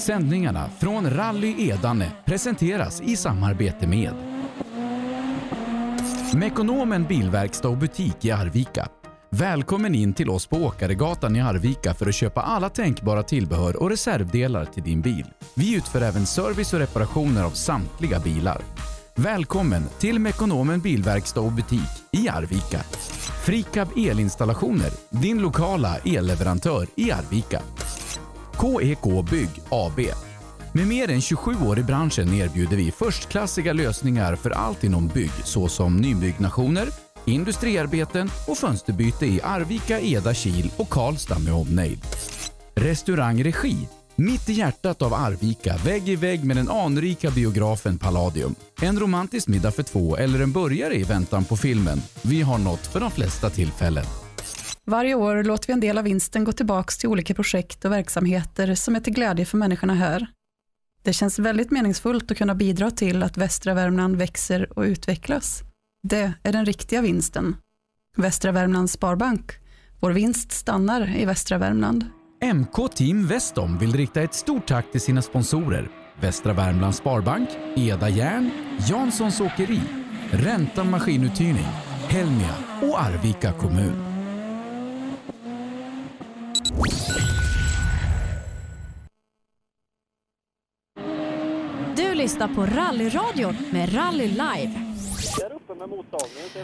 Sändningarna från Rally Edane presenteras i samarbete med Mekonomen Bilverkstad och butik i Arvika. Välkommen in till oss på Åkaregatan i Arvika för att köpa alla tänkbara tillbehör och reservdelar till din bil. Vi utför även service och reparationer av samtliga bilar. Välkommen till Mekonomen Bilverkstad och butik i Arvika. Frikab Elinstallationer, din lokala elleverantör i Arvika. KEK Bygg AB. Med mer än 27 år i branschen erbjuder vi förstklassiga lösningar för allt inom bygg såsom nybyggnationer, industriarbeten och fönsterbyte i Arvika, Eda, Kil och Karlstad med omnejd. Restaurang Regi mitt i hjärtat av Arvika, vägg i vägg med den anrika biografen Palladium. En romantisk middag för två eller en burgare i väntan på filmen. Vi har något för de flesta tillfällen. Varje år låter vi en del av vinsten gå tillbaka till olika projekt och verksamheter som är till glädje för människorna här. Det känns väldigt meningsfullt att kunna bidra till att västra Värmland växer och utvecklas. Det är den riktiga vinsten. Västra Värmlands Sparbank. Vår vinst stannar i västra Värmland. MK Team Vestom vill rikta ett stort tack till sina sponsorer Västra Värmlands Sparbank, Eda Järn, Janssons Åkeri, Ränta Maskinuthyrning, Helmia och Arvika kommun. Du lyssnar på Rallyradion med Rally Live.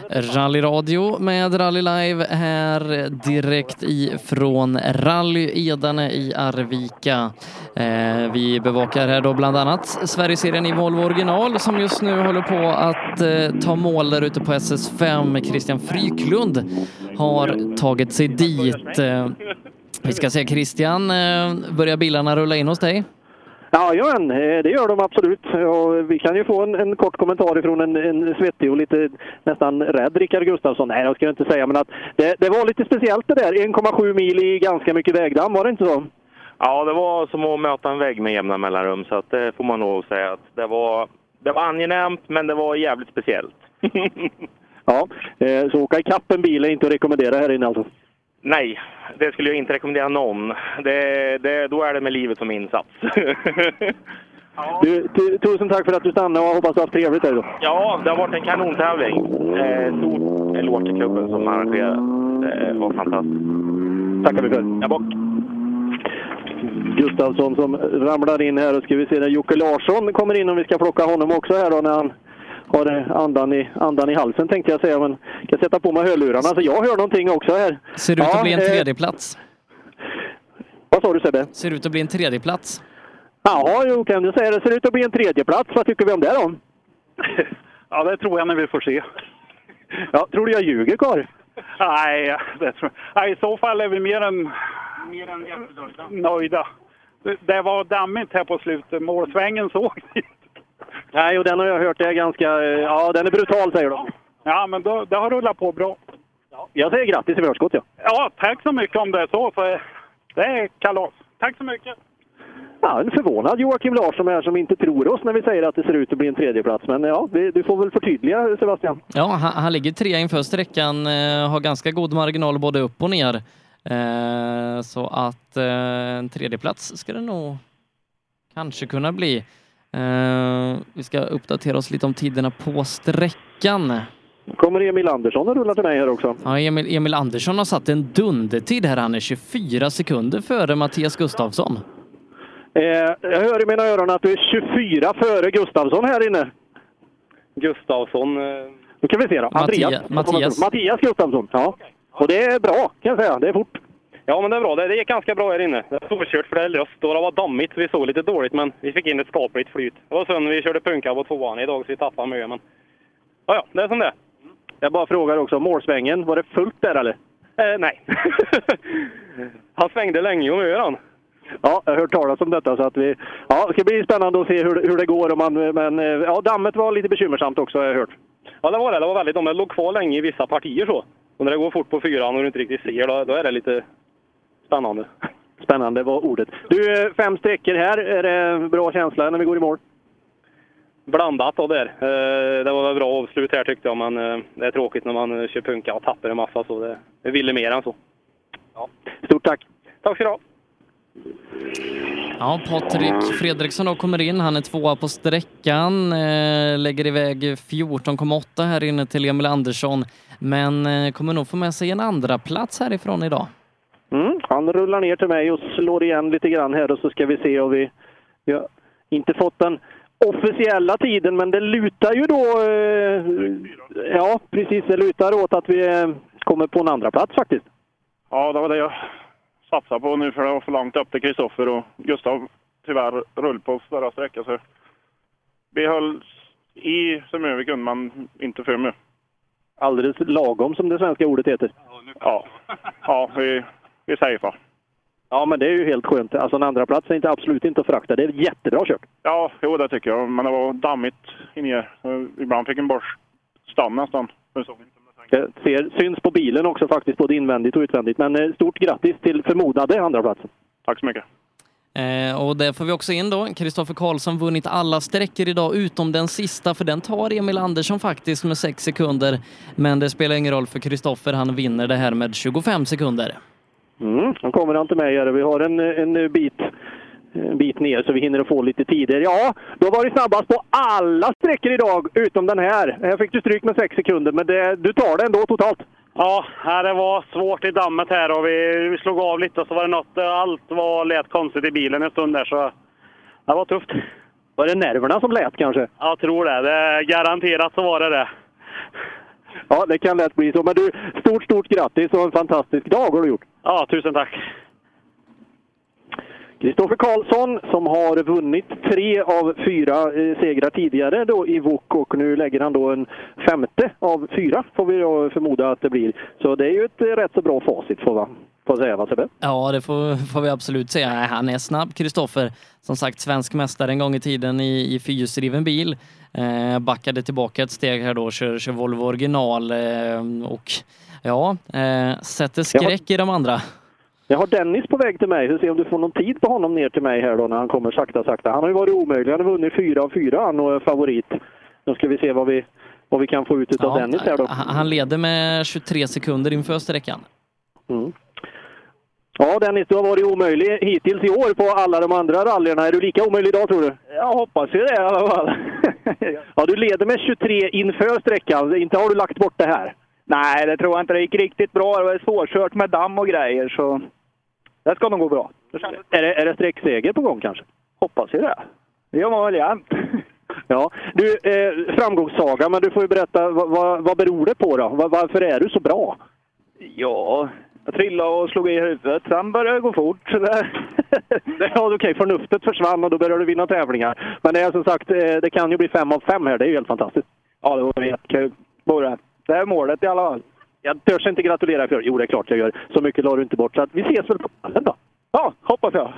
Rallyradio med Rally Live här direkt ifrån Rally Edane i Arvika. Eh, vi bevakar här då bland annat Sverigeserien i Volvo original som just nu håller på att eh, ta mål där ute på SS5. Christian Fryklund har tagit sig dit. Eh, vi ska se Christian, eh, börjar bilarna rulla in hos dig? Jajamän, eh, det gör de absolut. Och vi kan ju få en, en kort kommentar ifrån en, en svettig och lite nästan rädd Rickard Gustafsson. Nej, det ska jag inte säga, men att det, det var lite speciellt det där. 1,7 mil i ganska mycket vägdamm, var det inte så? Ja, det var som att möta en vägg med jämna mellanrum, så att det får man nog säga. att Det var, det var angenämt, men det var jävligt speciellt. Ja, eh, så åka ikapp en bil är inte att rekommendera här inne alltså. Nej, det skulle jag inte rekommendera någon. Det, det, då är det med livet som insats. Du, tu, tusen tack för att du stannade och hoppas du har haft trevligt här då. ja, det har varit en kanontävling. Eh, stort eloge till klubben som arrangerade. Det var fantastiskt. Tackar vi för. Ja, bock. Gustafsson som ramlar in här och ska vi se där Jocke Larsson kommer in om vi ska plocka honom också här då när han har eh, andan i, andan i halsen tänkte jag säga. Men jag ska sätta på mig hörlurarna så jag hör någonting också här. Ser ut att Ja, bli en eh, tredjeplats. Vad sa du Sebbe? Ser ut att bli en tredjeplats. Jaha, jo, kan du säga det. ser ut att bli en tredjeplats. Vad tycker vi om det då? Ja, det tror jag när vi får se. Ja, tror du jag ljuger Karl? Nej, det tror Nej, i så fall är vi mer än, Mer än nöjda. Det, det var dammigt här på slutet. Målsvängen såg ni. Nej, och den har jag hört är ganska... eh, Ja, den är brutal säger de. Ja, men då, det har rullat på bra. Jag säger grattis i förskott ja. Ja, tack så mycket om det är så. så det är kalas. Tack så mycket. Ja, en förvånad Joakim Larsson här som inte tror oss när vi säger att det ser ut att bli en tredjeplats. Men ja, du får väl förtydliga Sebastian. Ja, han, han ligger trea inför sträckan, eh, har ganska god marginal både upp och ner. Eh, så att eh, en tredjeplats ska det nog kanske kunna bli. Eh, vi ska uppdatera oss lite om tiderna på sträckan. kommer Emil Andersson och rullar till mig här också. Ja, Emil, Emil Andersson har satt en dundertid här. Han är 24 sekunder före Mattias Gustafsson. Eh, jag hör i mina öron att du är 24 före Gustafsson här inne. Gustafsson. eh, Nu kan vi se då. Andreas. Mattia- Mattias. Mattias Gustafsson. Ja. Och det är bra kan jag säga. Det är fort. Ja, men det är bra. Det, det gick ganska bra här inne. Det är storkört för det är löst och det var dammigt. Vi såg lite dåligt, men vi fick in ett skapligt flyt. Det var synd. Vi körde punka på tvåan idag så vi tappade mycket, men... Ja, ja, det är som det. Jag bara frågar också, målsvängen, var det fullt där eller? Eh, nej. han svängde länge och gör han. Ja, jag har hört talas om detta. Så att vi, ja, det ska bli spännande att se hur, hur det går. Om man, men eh, ja, dammet var lite bekymmersamt också har jag hört. Ja, det var det. Det var väldigt. Det låg kvar länge i vissa partier så. Och när det går fort på fyran och du inte riktigt ser, då, då är det lite spännande. Spännande var ordet. Du, fem sträckor här. Är det bra känsla när vi går i mål? Blandat då där. Eh, det var väl bra avslut här tyckte jag, men eh, det är tråkigt när man eh, kör punka och tappar en massa så. Det, det ville mer än så. Stort tack! Tack ska du ha! Ja, Patrik Fredriksson då kommer in. Han är tvåa på sträckan, lägger iväg 14,8 här inne till Emil Andersson, men kommer nog få med sig en andra plats härifrån idag. Mm, han rullar ner till mig och slår igen lite grann här och så ska vi se om vi... Vi har inte fått den officiella tiden, men det lutar ju då... Eh, ja, precis. Det lutar åt att vi eh, kommer på en andra plats faktiskt. Ja, det var det jag satsade på nu för det var för långt upp till Kristoffer och Gustav tyvärr rull på större sträcka. Så vi höll i så mycket vi kunde, men inte för mycket. Alldeles lagom som det svenska ordet heter. Ja, ja vi, vi säger så. Ja, men det är ju helt skönt. Alltså en andra plats är inte, absolut inte att förakta. Det är jättebra kört. Ja, jo det tycker jag. Men det var dammigt in ner. Så Ibland fick en bara stanna nästan. Det ser, syns på bilen också faktiskt, både invändigt och utvändigt. Men eh, stort grattis till förmodade andra platsen. Tack så mycket. Eh, och där får vi också in då, Kristoffer Karlsson vunnit alla sträckor idag utom den sista, för den tar Emil Andersson faktiskt med 6 sekunder. Men det spelar ingen roll för Kristoffer, han vinner det här med 25 sekunder. Mm, kommer han till mig här. Vi har en, en bit, en bit ner så vi hinner få lite tider. Ja, då var det snabbast på alla sträckor idag utom den här. Här fick du stryk med 6 sekunder, men det, du tar det ändå totalt. Ja, det var svårt i dammet här och vi, vi slog av lite och så var det något, allt var lät konstigt i bilen en stund där så det var tufft. Var det nerverna som lät kanske? Jag tror det. det garanterat så var det det. Ja, det kan lätt bli så. Men du, stort, stort grattis och en fantastisk dag har du gjort. Ja, tusen tack. Kristoffer Karlsson som har vunnit tre av fyra eh, segrar tidigare då i VOK och nu lägger han då en femte av fyra får vi då förmoda att det blir. Så det är ju ett eh, rätt så bra facit får man får säga va Sebbe? Ja, det får, får vi absolut säga. Han är snabb, Kristoffer. Som sagt, svensk mästare en gång i tiden i, i fyrhjulsdriven bil. Eh, backade tillbaka ett steg här då, kör, kör Volvo original eh, och ja, eh, sätter skräck i de andra. Jag har Dennis på väg till mig. Vi se om du får någon tid på honom ner till mig här då när han kommer sakta, sakta. Han har ju varit omöjlig. Han har vunnit fyra av fyra han och är favorit. Nu ska vi se vad vi, vad vi kan få ut av Ja, Dennis här då. Han han leder med 23 sekunder inför sträckan. Mm. Ja Dennis, du har varit omöjlig hittills i år på alla de andra rallyerna. Är du lika omöjlig idag tror du? Jag hoppas ju det i alla fall. Ja, du leder med 23 inför sträckan. Inte har du lagt bort det här? Nej, det tror jag inte. Det gick riktigt bra. Det var svårkört med damm och grejer, så det ska nog gå bra. Är det, är det sträckseger på gång kanske? Hoppas ju det. Det gör man väl jämt. Ja, du, eh, framgångssaga, men du får ju berätta, vad, vad, vad beror det på då? Var, varför är du så bra? Ja, jag trillade och slog i huvudet. Sen började det gå fort. Så det... Ja, okej, förnuftet försvann och då började du vinna tävlingar. Men det är som sagt, eh, det kan ju bli fem av fem här. Det är ju helt fantastiskt. Ja, det var jättekul. Det. Är målet i alla fall. Jag törs inte gratulera för Jo, det är klart jag gör. Så mycket la du inte bort. Så att vi ses väl på pallen då? Ja, hoppas jag.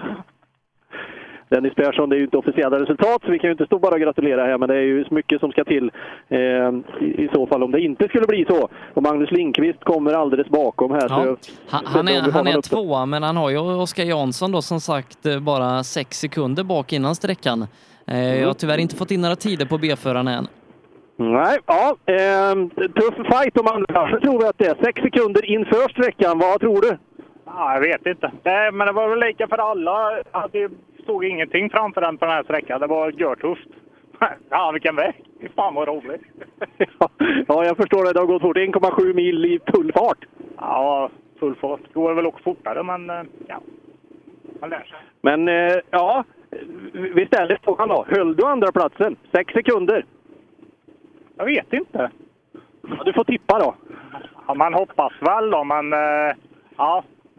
Dennis Persson, det är ju inte officiella resultat så vi kan ju inte stå bara och gratulera här men det är ju så mycket som ska till eh, i, i så fall om det inte skulle bli så. Och Magnus Lindqvist kommer alldeles bakom här. Ja. Så Han, han är, han är tvåa, men han har ju Oskar Jansson då som sagt eh, bara sex sekunder bak innan sträckan. Eh, Jag har tyvärr inte fått in några tider på B-föraren än. Nej, ja. Eh, tuff fight om andra platsen tror vi att det är. Sex sekunder inför sträckan. Vad tror du? Ja, jag vet inte. Det, men det var väl lika för alla. Att Stod ingenting framför den på den här sträckan. Det var görtufft. Ja, vilken väg! Fan vad roligt! Ja, jag förstår det. Det har gått fort. 1,7 mil i full fart. Ja, full fart. Det går väl också fortare, men eh, ja. Man lär sig. Men eh, ja, vi ställer frågan då. Höll du andra platsen? Sex sekunder. Jag vet inte. Ja, du får tippa då. Ja, man hoppas väl då, men eh,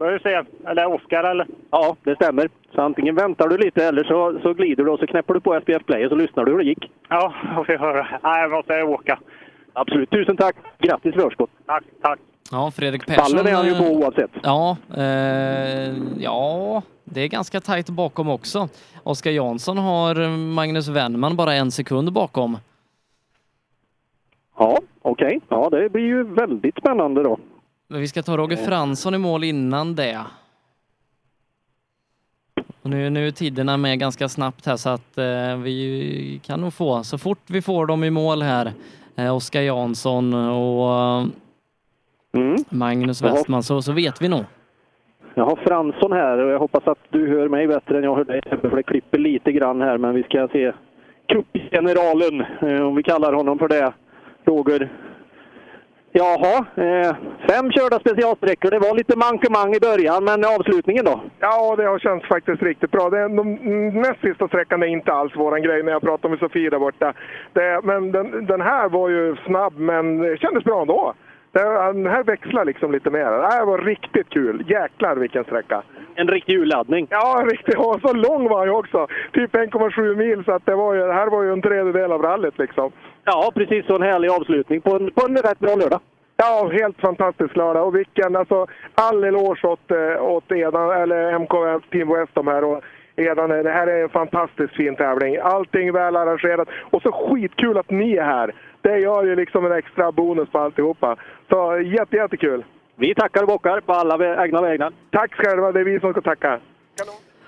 ja, vi får se. Eller Oskar eller? Ja, det stämmer. Så antingen väntar du lite eller så, så glider du och så knäpper du på SPF Play och så lyssnar du hur det gick. Ja, får vi höra. Nej, jag måste åka. Absolut. Tusen tack. Grattis förskott. Tack, tack. Ja, Fredrik Persson... Pallen är han ju på eh, oavsett. Ja, eh, ja, det är ganska tajt bakom också. Oskar Jansson har Magnus Wennman bara en sekund bakom. Ja, okej. Ja, det blir ju väldigt spännande då. Men vi ska ta Roger Fransson i mål innan det. Och nu, nu är tiderna med ganska snabbt här så att eh, vi kan nog få, så fort vi får dem i mål här, eh, Oskar Jansson och eh, Magnus Jaha. Westman, så, så vet vi nog. Jag har Fransson här och jag hoppas att du hör mig bättre än jag hör dig. För det klipper lite grann här, men vi ska se cupgeneralen, eh, om vi kallar honom för det. Roger. Jaha, eh, fem körda specialsträckor. Det var lite mankemang i början, men avslutningen då? Ja, det har känts faktiskt riktigt bra. Den de, mm, näst sista sträckan är inte alls våran grej när jag pratar med Sofie där borta. Det, men den, den här var ju snabb, men det kändes bra ändå. Den här växlar liksom lite mer. Det här var riktigt kul. Jäklar vilken sträcka. En riktig urladdning. Ja, en riktig. Och så lång var ju också. Typ 1,7 mil, så att det, var ju, det här var ju en tredjedel av rallyt liksom. Ja, precis. Så en härlig avslutning på en, på en rätt bra lördag. Ja, helt fantastisk lördag. Och vilken, alltså all eloge åt, eh, åt Edan, eller MK Team West de här. Och Edan, det här är en fantastiskt fin tävling. Allting väl arrangerat. Och så skitkul att ni är här. Det gör ju liksom en extra bonus på alltihopa. Så jätte, jättekul. Vi tackar och bockar på alla egna vägnar. Tack själva, det är vi som ska tacka.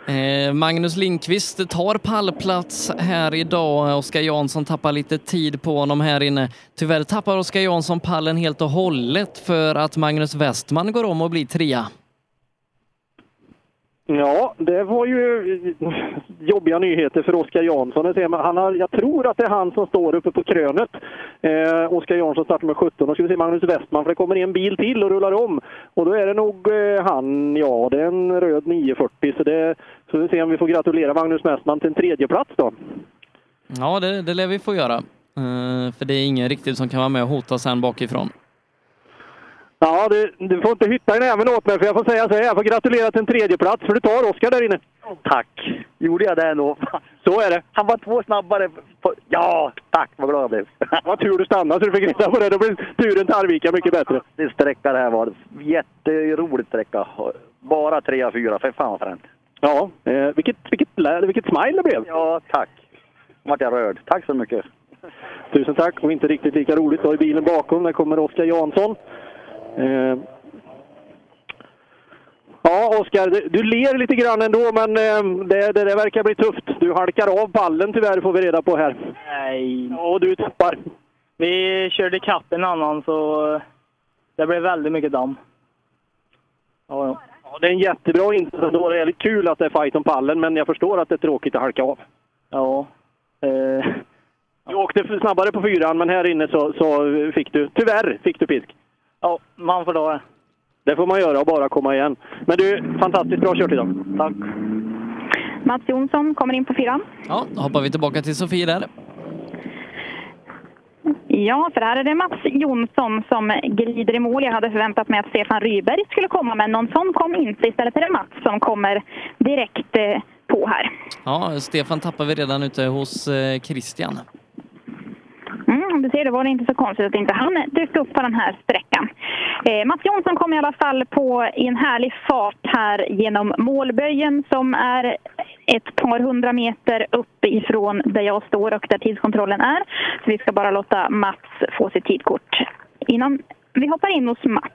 Eh, Magnus Lindqvist tar pallplats här idag. Oskar Jansson tappar lite tid på honom här inne. Tyvärr tappar Oskar Jansson pallen helt och hållet för att Magnus Westman går om och blir trea. Ja, det var ju eh, jobbiga nyheter för Oskar Jansson. Han har, jag tror att det är han som står uppe på krönet. Eh, Oskar Jansson startar med 17. Då ska vi se Magnus Westman, för det kommer en bil till och rullar om. Och då är det nog eh, han, ja, det är en röd 940. Så det så vi se om vi får gratulera Magnus Westman till en tredje plats då. Ja, det, det lär vi få göra. Eh, för det är ingen riktigt som kan vara med och hota sen bakifrån. Ja, du, du får inte hytta i näven åt mig, för jag får säga så här. Jag får gratulera till en tredje plats för du tar Oskar där inne. Tack! Gjorde jag det ändå? Så är det. Han var två snabbare. På... Ja, tack vad glad jag blev. Vad tur du stannade så du fick reda på det. Då blir turen till Arvika mycket bättre. Det sträcka det här var. Jätteroligt sträcka. Bara trea, fyra. För fan vad fränt. Ja, eh, vilket, vilket, vilket smile det blev. Ja, tack. Nu vart jag rörd. Tack så mycket. Tusen tack. Och inte riktigt lika roligt då i bilen bakom. Där kommer Oskar Jansson. Eh. Ja, Oskar, du ler lite grann ändå, men eh, det, det, det verkar bli tufft. Du halkar av pallen tyvärr, får vi reda på här. Nej. Och du tappar. Vi körde kapp en annan, så det blev väldigt mycket damm. Ja, ja. Ja, det är en jättebra insats ändå. Det är väldigt kul att det är fight om pallen, men jag förstår att det är tråkigt att halka av. Ja. Eh. Du åkte snabbare på fyran, men här inne så, så fick du, tyvärr, fick du pisk. Ja, man får ta det. Det får man göra och bara komma igen. Men du, fantastiskt bra kört idag. Tack. Mats Jonsson kommer in på fyran. Ja, då hoppar vi tillbaka till Sofie där. Ja, för här är det Mats Jonsson som glider i mål. Jag hade förväntat mig att Stefan Ryberg skulle komma, men någon sån kom inte. Istället är det Mats som kommer direkt eh, på här. Ja, Stefan tappar vi redan ute hos eh, Christian. Mm, du ser, det var det inte så konstigt att inte han dök upp på den här sträckan. Eh, Mats Jonsson kom i alla fall på i en härlig fart här genom målböjen som är ett par hundra meter upp ifrån där jag står och där tidskontrollen är. Så vi ska bara låta Mats få sitt tidkort innan vi hoppar in hos Mats.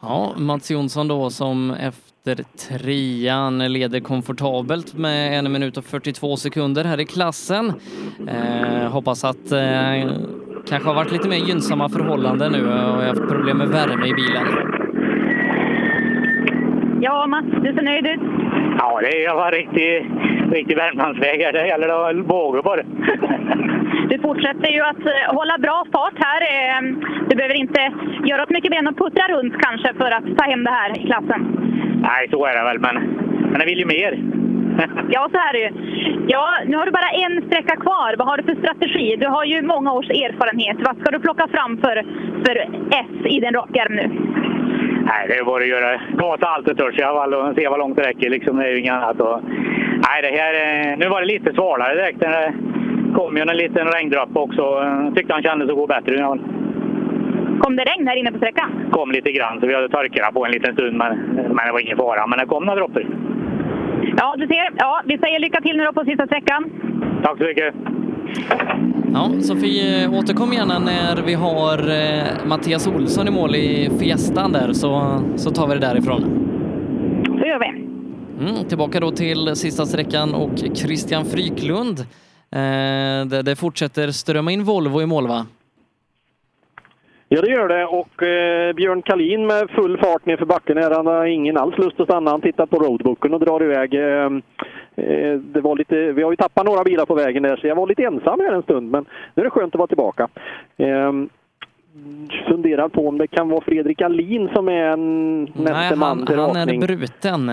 Ja, Mats Jonsson då som efter trean leder komfortabelt med en minut och 42 sekunder här i klassen. Eh, hoppas att eh, kanske har varit lite mer gynnsamma förhållanden nu och jag har haft problem med värme i bilen. Ja, Mats, du ser nöjd ut? Ja, det var riktig, riktig Värmlandsväg här. Det gäller att våga bara. Du fortsätter ju att eh, hålla bra fart här. Eh, Du behöver inte göra åt mycket ben och puttra runt kanske för att ta hem det här i klassen. Nej, så är det väl, men, men jag vill ju mer. Ja, så är det ju. Ja, nu har du bara en sträcka kvar. Vad har du för strategi? Du har ju många års erfarenhet. Vad ska du plocka fram för, för S i din rockärm nu? Nej, det är bara att göra, gasa allt det törs i alla fall och se vad långt det räcker. Liksom, det är ju inget annat. Och, nej, det här, eh, nu var det lite svalare direkt. Det kom ju en liten regndroppe också. Jag tyckte han kändes att gå bättre. Kom det regn här inne på sträckan? kom lite grann, så vi hade torkat på en liten stund. Men, men det var ingen fara. Men det kom några droppar. Ja, du ser. Ja, vi säger lycka till nu då på sista sträckan. Tack så mycket. Ja, Sofie, återkom gärna när vi har eh, Mattias Olsson i mål i Fiestan där så, så tar vi det därifrån. Så gör vi. Mm, tillbaka då till sista sträckan och Christian Fryklund. Eh, det, det fortsätter strömma in Volvo i mål va? Ja, det gör det. Och eh, Björn Kalin med full fart ner för backen här. Han har ingen alls lust att stanna. Han tittar på roadbooken och drar iväg. Eh, eh, det var lite, vi har ju tappat några bilar på vägen där, så jag var lite ensam här en stund. Men nu är det skönt att vara tillbaka. Eh, funderar på om det kan vara Fredrik Alin som är en nästa Nej, man han, till han är rakning. bruten.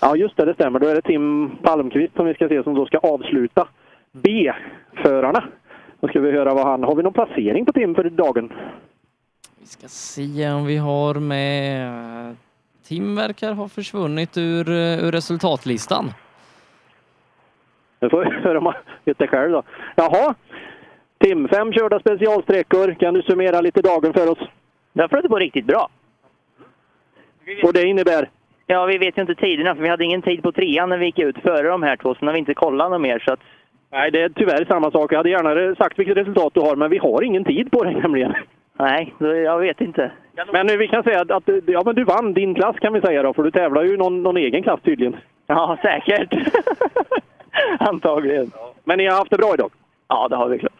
Ja, just det, det stämmer. Då är det Tim Palmqvist som vi ska se som då ska avsluta B-förarna. Då ska vi höra vad han... Har vi någon placering på Tim för dagen? Vi ska se om vi har med Tim verkar ha försvunnit ur, eh, ur resultatlistan. Nu får vi höra om man vet det själv då. Jaha. Tim, fem körda specialsträckor. Kan du summera lite dagen för oss? Det flöt på riktigt bra. Och det innebär? Ja, vi vet ju inte tiderna för vi hade ingen tid på trean när vi gick ut före de här två, så har vi inte kollat något mer. Så att... Nej, det är tyvärr samma sak. Jag hade gärna sagt vilket resultat du har, men vi har ingen tid på dig nämligen. Nej, jag vet inte. Men nu, vi kan säga att, ja, men du vann din klass kan vi säga då, för du tävlar ju i någon, någon egen klass tydligen. Ja, säkert. Antagligen. Men ni har haft det bra idag? Ja, det har vi klart.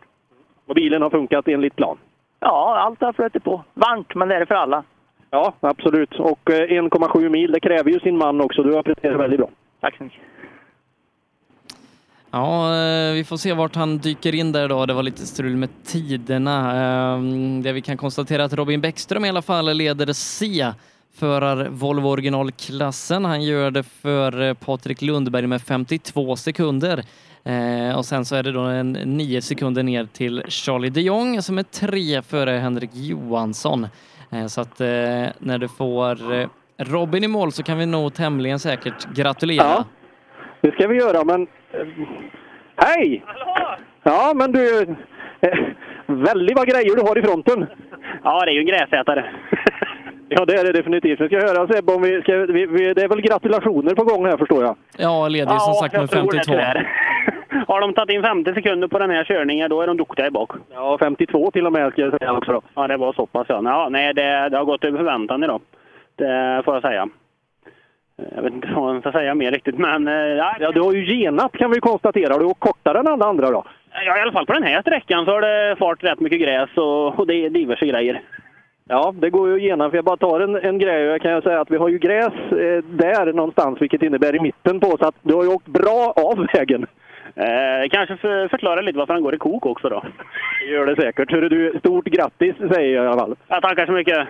Och bilen har funkat enligt plan? Ja, allt har flöt på. Varmt, men det är det för alla. Ja, absolut. Och eh, 1,7 mil, det kräver ju sin man också. Du har presterat väldigt bra. Tack så mycket. Ja, eh, vi får se vart han dyker in där då. Det var lite strul med tiderna. Ehm, det vi kan konstatera att Robin Bäckström i alla fall leder C förar Volvo originalklassen. Han gör det för eh, Patrik Lundberg med 52 sekunder. Eh, och sen så är det då en 9 sekunder ner till Charlie de Jong som är tre före Henrik Johansson. Eh, så att eh, när du får eh, Robin i mål så kan vi nog tämligen säkert gratulera. Ja, det ska vi göra, men eh, Hej! Ja, men du... Eh, väldigt vad grejer du har i fronten. Ja, det är ju en gräsätare. Ja, det är det definitivt. Vi ska höra Sebbe om vi ska... Vi, vi, det är väl gratulationer på gång här förstår jag. Ja, leder som sagt med 52. Har de tagit in 50 sekunder på den här körningen, då är de duktiga i bak. Ja, 52 till och med ska jag säga också då. Ja, det var så pass ja. ja nej, det, det har gått över förväntan idag. Det får jag säga. Jag vet inte vad man ska säga mer riktigt, men... eh, Ja, Ja, du har ju genat kan vi konstatera. Du har kortare än alla andra då. Ja, i alla fall på den här sträckan så har det fart rätt mycket gräs och, och det är diverse grejer. Ja, det går ju att gena. För jag bara tar en, en grej. Jag kan ju säga att vi har ju gräs eh, där någonstans, vilket innebär i mitten på. Så att du har ju åkt bra av vägen. Eh, kanske för, förklara lite varför han går i kok också då. Det gör det säkert. Hörru du, stort grattis säger jag i alla fall. Ja, tackar så mycket.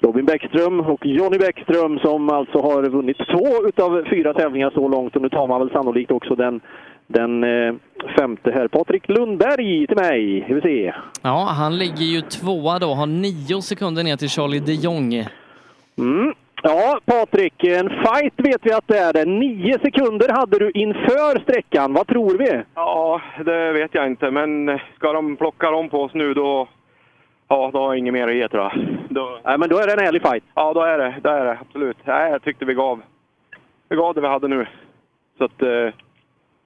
Robin Bäckström och Jonny Bäckström som alltså har vunnit två utav fyra tävlingar så långt. Och nu tar man väl sannolikt också den, den eh, femte här. Patrik Lundberg till mig. Vi se. Ja, han ligger ju tvåa då, har nio sekunder ner till Charlie de Jong. Mm. Ja, Patrik, en fight vet vi att det är. Nio sekunder hade du inför sträckan. Vad tror vi? Ja, det vet jag inte, men ska de plocka dem på oss nu då... Ja, då har jag inget mer att ge tror jag. Då... Nej, men då är det en ärlig fight. Ja, då är det. Det är det, absolut. Nej, jag tyckte vi gav, vi gav det vi hade nu. Så att... Eh,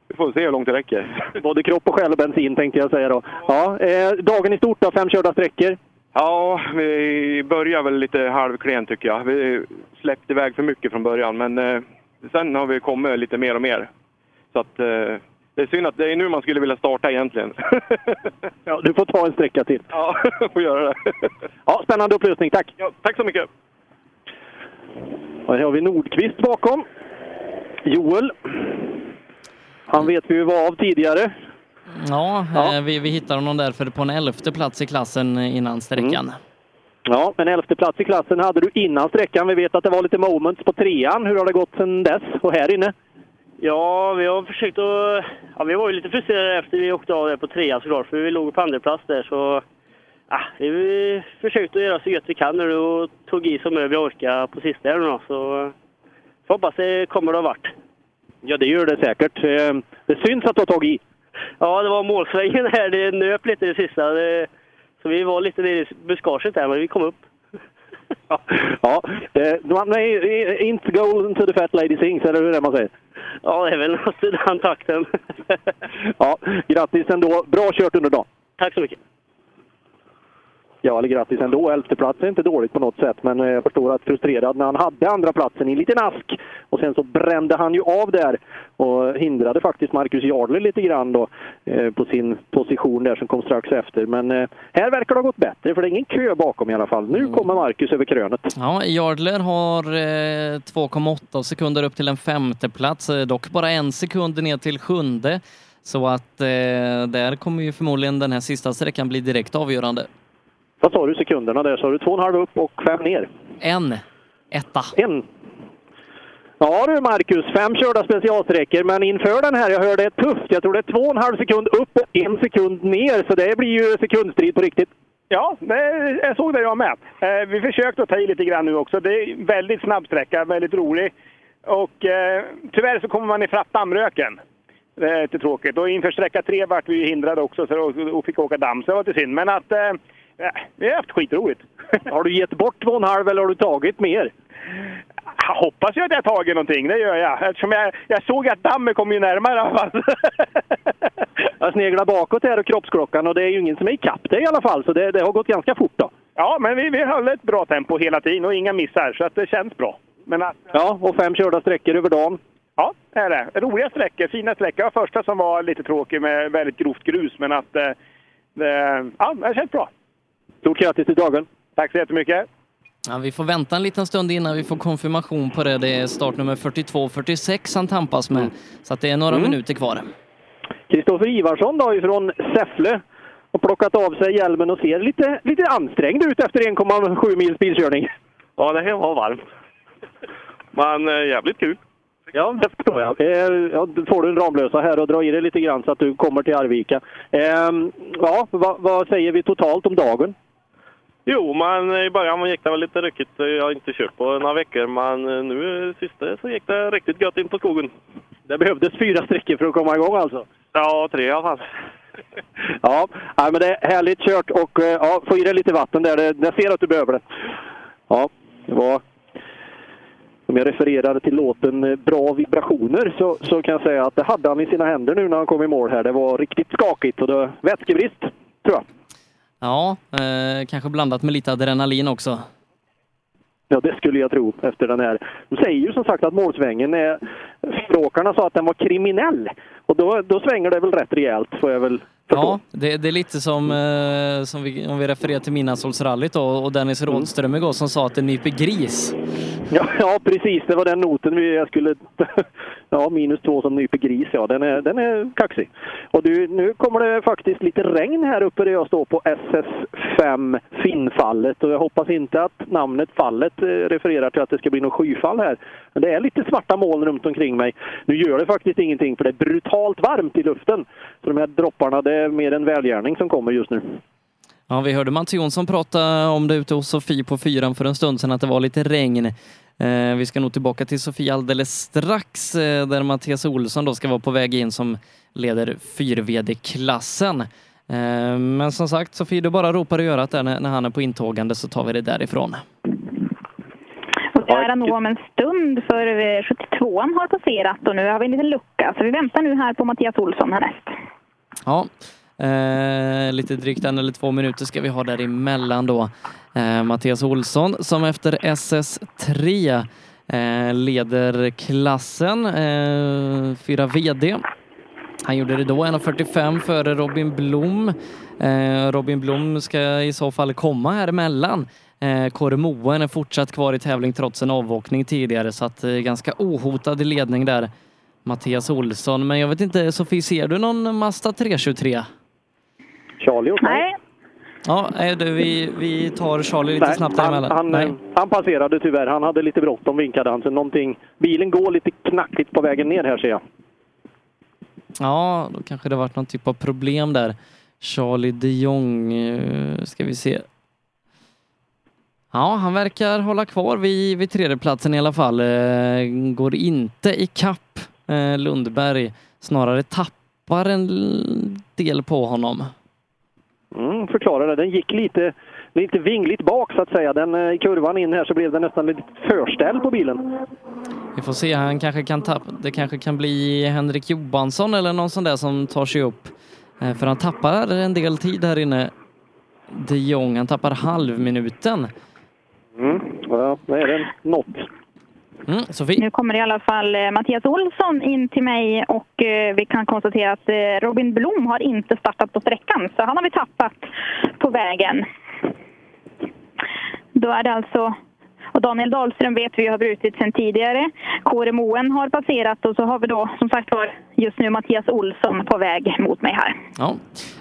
vi får se hur långt det räcker. Både kropp och själ och bensin tänkte jag säga då. Ja, eh, dagen i stort då, fem körda sträckor. Ja, vi börjar väl lite halvklent tycker jag. Vi släppte iväg för mycket från början, men eh, sen har vi kommit lite mer och mer. Så att eh, det är synd att det är nu man skulle vilja starta egentligen. Ja, du får ta en sträcka till. Ja, får göra det. Ja, spännande upplösning. Tack! Ja, tack så mycket! Och här har vi Nordqvist bakom. Joel. Han vet vi ju var av tidigare. Ja, Ja. eh, Vi, vi hittar honom därför på en elfte plats i klassen eh, innan sträckan. Ja, en elfte plats i klassen hade du innan sträckan. Vi vet att det var lite moments på trean. Hur har det gått sedan dess? Och här inne? Ja, vi har försökt att... Ja, vi var ju lite frustrerade efter vi åkte av där på trean såklart, för vi låg på andra plats där så... Ja, vi försökte göra så gött vi kan nu och tog i så mycket vi orkade på sista här nu då, så... Får hoppas det kommer det ha varit. Ja, det gör det säkert. Eh, Det syns att du har tagit i. Ja, det var målsvängen här. Det nöp lite i det sista. Det, så vi var lite nere i buskaget där, men vi kom upp. Ja, eh, man- nej, eh, inte go into the fat lady sings, eller hur det man säger? Ja, det är väl något i den takten. Ja, grattis ändå. Bra kört under dagen. Tack så mycket. Ja, eller grattis ändå. Elfte plats är inte dåligt på något sätt, men eh, jag förstår att frustrerad när han hade andra platsen i en liten ask. Och sen så brände han ju av där och hindrade faktiskt Marcus Jardler lite grann då eh, på sin position där som kom strax efter. Men eh, här verkar det ha gått bättre, för det är ingen kö bakom i alla fall. Nu kommer Marcus över krönet. Ja, Jardler har eh, 2,8 sekunder upp till en femte plats, eh, dock bara en sekund ner till sjunde. Så att eh, där kommer ju förmodligen den här sista sträckan bli direkt avgörande. Vad sa du sekunderna där? Sa du två och en halv upp och fem ner? En etta. En. Ja du Marcus, fem körda specialsträckor, men inför den här, jag hörde det är tufft. Jag tror det är två och en halv sekund upp och en sekund ner, så det blir ju sekundstrid på riktigt. Ja, det, jag såg det jag med. Eh, vi försökte att ta i lite grann nu också. Det är väldigt snabb sträcka, väldigt rolig. Och eh, tyvärr så kommer man ifatt dammröken. Det är lite tråkigt. Och inför sträcka tre vart vi hindrade också så, och, och fick åka damm, så det var lite synd. Men att eh, vi har haft skitroligt. Har du gett bort två och en halv eller har du tagit mer? Jag hoppas ju att jag tagit någonting, det gör jag. Eftersom jag, jag såg att dammen kom ju närmare i alla fall. Jag sneglar bakåt här och kroppsklockan och det är ju ingen som är ikapp dig i alla fall, så det, det har gått ganska fort då. Ja, men vi, vi höll ett bra tempo hela tiden och inga missar, så att det känns bra. Men att, Ja, och fem körda sträckor över dagen. ja, det är det. Roliga sträckor, fina sträckor. Var första som var lite tråkig med väldigt grovt grus, men att eh, det, ja, det känns bra. Stort grattis till dagen! Tack så jättemycket! Ja, vi får vänta en liten stund innan vi får konfirmation på det. Det är startnummer 42-46 han tampas med. Så att det är några Mm. minuter kvar. Kristoffer Ivarsson då ifrån Säffle har plockat av sig hjälmen och ser lite, lite ansträngd ut efter 1,7 mils bilkörning. Ja, det här var varmt. Men eh, jävligt kul. Ja, det förstår jag. Eh, ja, får du en Ramlösa här och dra i dig lite grann så att du kommer till Arvika. Eh, ja, vad, vad säger vi totalt om dagen? Jo, men i början gick det väl lite ryckigt. Jag har inte kört på några veckor, men nu sista så gick det riktigt gött in på skogen. Det behövdes fyra sträckor för att komma igång alltså? Ja, tre i alla fall. Ja, nej, men det är härligt kört och eh, ja, få i dig lite vatten där. Jag ser att du behöver det. Ja, det var... Om jag refererar till låten eh, Bra vibrationer så, så kan jag säga att det hade han i sina händer nu när han kom i mål här. Det var riktigt skakigt och det vätskebrist, tror jag. Ja, eh, kanske blandat med lite adrenalin också. Ja, det skulle jag tro efter den här. De säger ju som sagt att målsvängen är... Fyråkarna sa att den var kriminell. Och då, då svänger det väl rätt rejält, får jag väl Ja, det, det är lite som, eh, som vi, om vi refererar till Midnattssolsrallyt då, och Dennis Mm. Rådström igår som sa att det nyper gris. Ja, ja, precis. Det var den noten vi, jag skulle... Ja, minus två som nyper gris. Ja, den är, den är kaxig. Och du, nu kommer det faktiskt lite regn här uppe där jag står på SS5 Finnfallet. Och jag hoppas inte att namnet fallet eh, refererar till att det ska bli något skyfall här. Men det är lite svarta moln runt omkring mig. Nu gör det faktiskt ingenting för det är brutalt varmt i luften. Så de här dropparna, det är mer en välgärning som kommer just nu. Ja, vi hörde Mats Jonsson prata om det ute hos Sofie på fyran för en stund sedan, att det var lite regn. Eh, vi ska nog tillbaka till Sofie alldeles strax, eh, där Mattias Olsson då ska vara på väg in som leder 4-VD-klassen. Eh, men som sagt, Sofie, du bara ropar i örat där när, han är på intågande så tar vi det därifrån. Och det är nog om en stund för eh, 72an har passerat och nu har vi en liten lucka. Så vi väntar nu här på Mattias Olsson härnäst. Ja, eh, lite drygt en eller två minuter ska vi ha däremellan då. Eh, Mattias Olsson som efter SS3 eh, leder klassen, eh, fyra VD. Han gjorde det då 1.45 före Robin Blom. Eh, Robin Blom ska i så fall komma här emellan. Eh, Kåre Moen är fortsatt kvar i tävling trots en avåkning tidigare så att eh, ganska ohotad ledning där. Mattias Olsson, men jag vet inte, Sofie, ser du någon Mazda 323? Charlie och Nej. Ja, nej, du, vi, vi tar Charlie lite Nej, snabbt han, däremellan. han, nej. han passerade tyvärr. Han hade lite bråttom vinkade han. Så någonting, bilen går lite knackigt på vägen ner här ser jag. Ja, då kanske det varit någon typ av problem där. Charlie de Jong, eh, ska vi se. Ja, han verkar hålla kvar vid, vid tredjeplatsen i alla fall. Eh, Går inte i kapp eh, Lundberg, snarare tappar en del på honom. Mm, förklara det. Den gick lite, lite vingligt bak så att säga. Den, eh, I kurvan in här så blev det nästan lite förställ på bilen. Vi får se, han kanske kan tappa, det kanske kan bli Henrik Johansson eller någon sån där som tar sig upp. Eh, För han tappar en del tid här inne. De Jong, han tappar halvminuten. Mm. Ja, det är det något. Mm? Nu kommer i alla fall eh, Mattias Olsson in till mig och eh, vi kan konstatera att eh, Robin Blom har inte startat på sträckan så han har vi tappat på vägen. Då är det alltså och Daniel Dahlström vet vi har brutit sedan tidigare. Kåre Moen har passerat och så har vi då som sagt var just nu Mattias Olsson på väg mot mig här. Ja,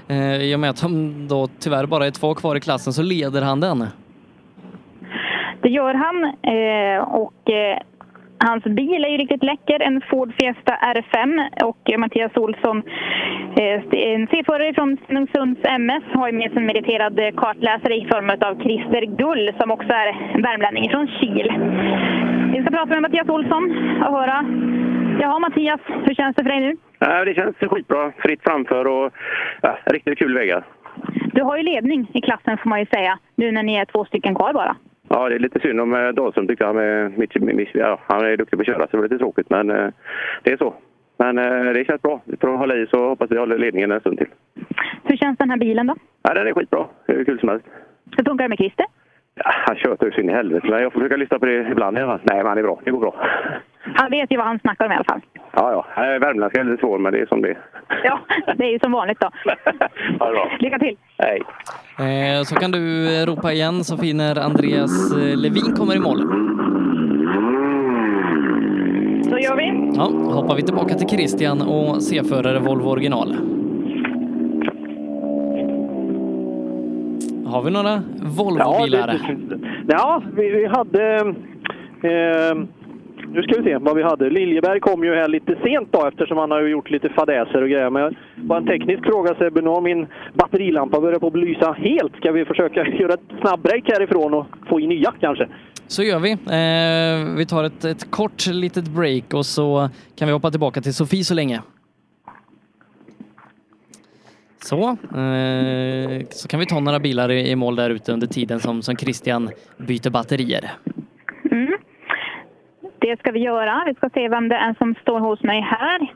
eh, i och med att han då tyvärr bara är två kvar i klassen så leder han den. Det gör han och Hans bil är ju riktigt läcker, en Ford Fiesta R5 och Mattias Olsson, eh, en C-förare från Stenungsunds MS, har ju med sig en meriterad kartläsare i form av Christer Gull som också är värmlänning från Kil. Vi ska prata med Mattias Olsson och höra. Jaha Mattias, hur känns det för dig nu? Det känns skitbra. Fritt framför och ja, riktigt kul vägar. Du har ju ledning i klassen får man ju säga, nu när ni är två stycken kvar bara. Ja, det är lite synd om eh, Dahlström tyckte han. Med, mitt, mitt, ja, han är duktig på att köra så det var lite tråkigt men eh, det är så. Men eh, det känns bra. Vi får hålla i så hoppas vi håller ledningen en stund till. Hur känns den här bilen då? Ja, den är skitbra. Hur kul som helst. Hur funkar det med Christer? Ja, han tjötar så in i helvete men jag får försöka lyssna på det ibland. Nej, men han är bra. Det går bra. Han vet ju vad han snackar om i alla fall. Ja, ja. Värmländska är lite svår men det är som det är. Ja, det är ju som vanligt då. Ha det bra. Lycka till! Hej! Eh, Så kan du eh, ropa igen så finner Andreas eh, Levin kommer i mål. Så gör vi. Ja, hoppar vi tillbaka till Christian och C-förare Volvo original. Har vi några Volvo-bilar? Ja, det- ja vi, vi hade... Eh, nu ska vi se vad vi hade. Liljeberg kom ju här lite sent då eftersom han har gjort lite fadäser och grejer. Men bara en teknisk fråga Sebbe. Nu har min batterilampa börjat på att belysa helt. Ska vi försöka göra ett snabbbreak härifrån och få in nya kanske? Så gör vi. Eh, vi tar ett, ett kort litet break och så kan vi hoppa tillbaka till Sofie så länge. Så, eh, så kan vi ta några bilar i, i mål där ute under tiden som, som Christian byter batterier. Det ska vi göra. Vi ska se vem det är som står hos mig här.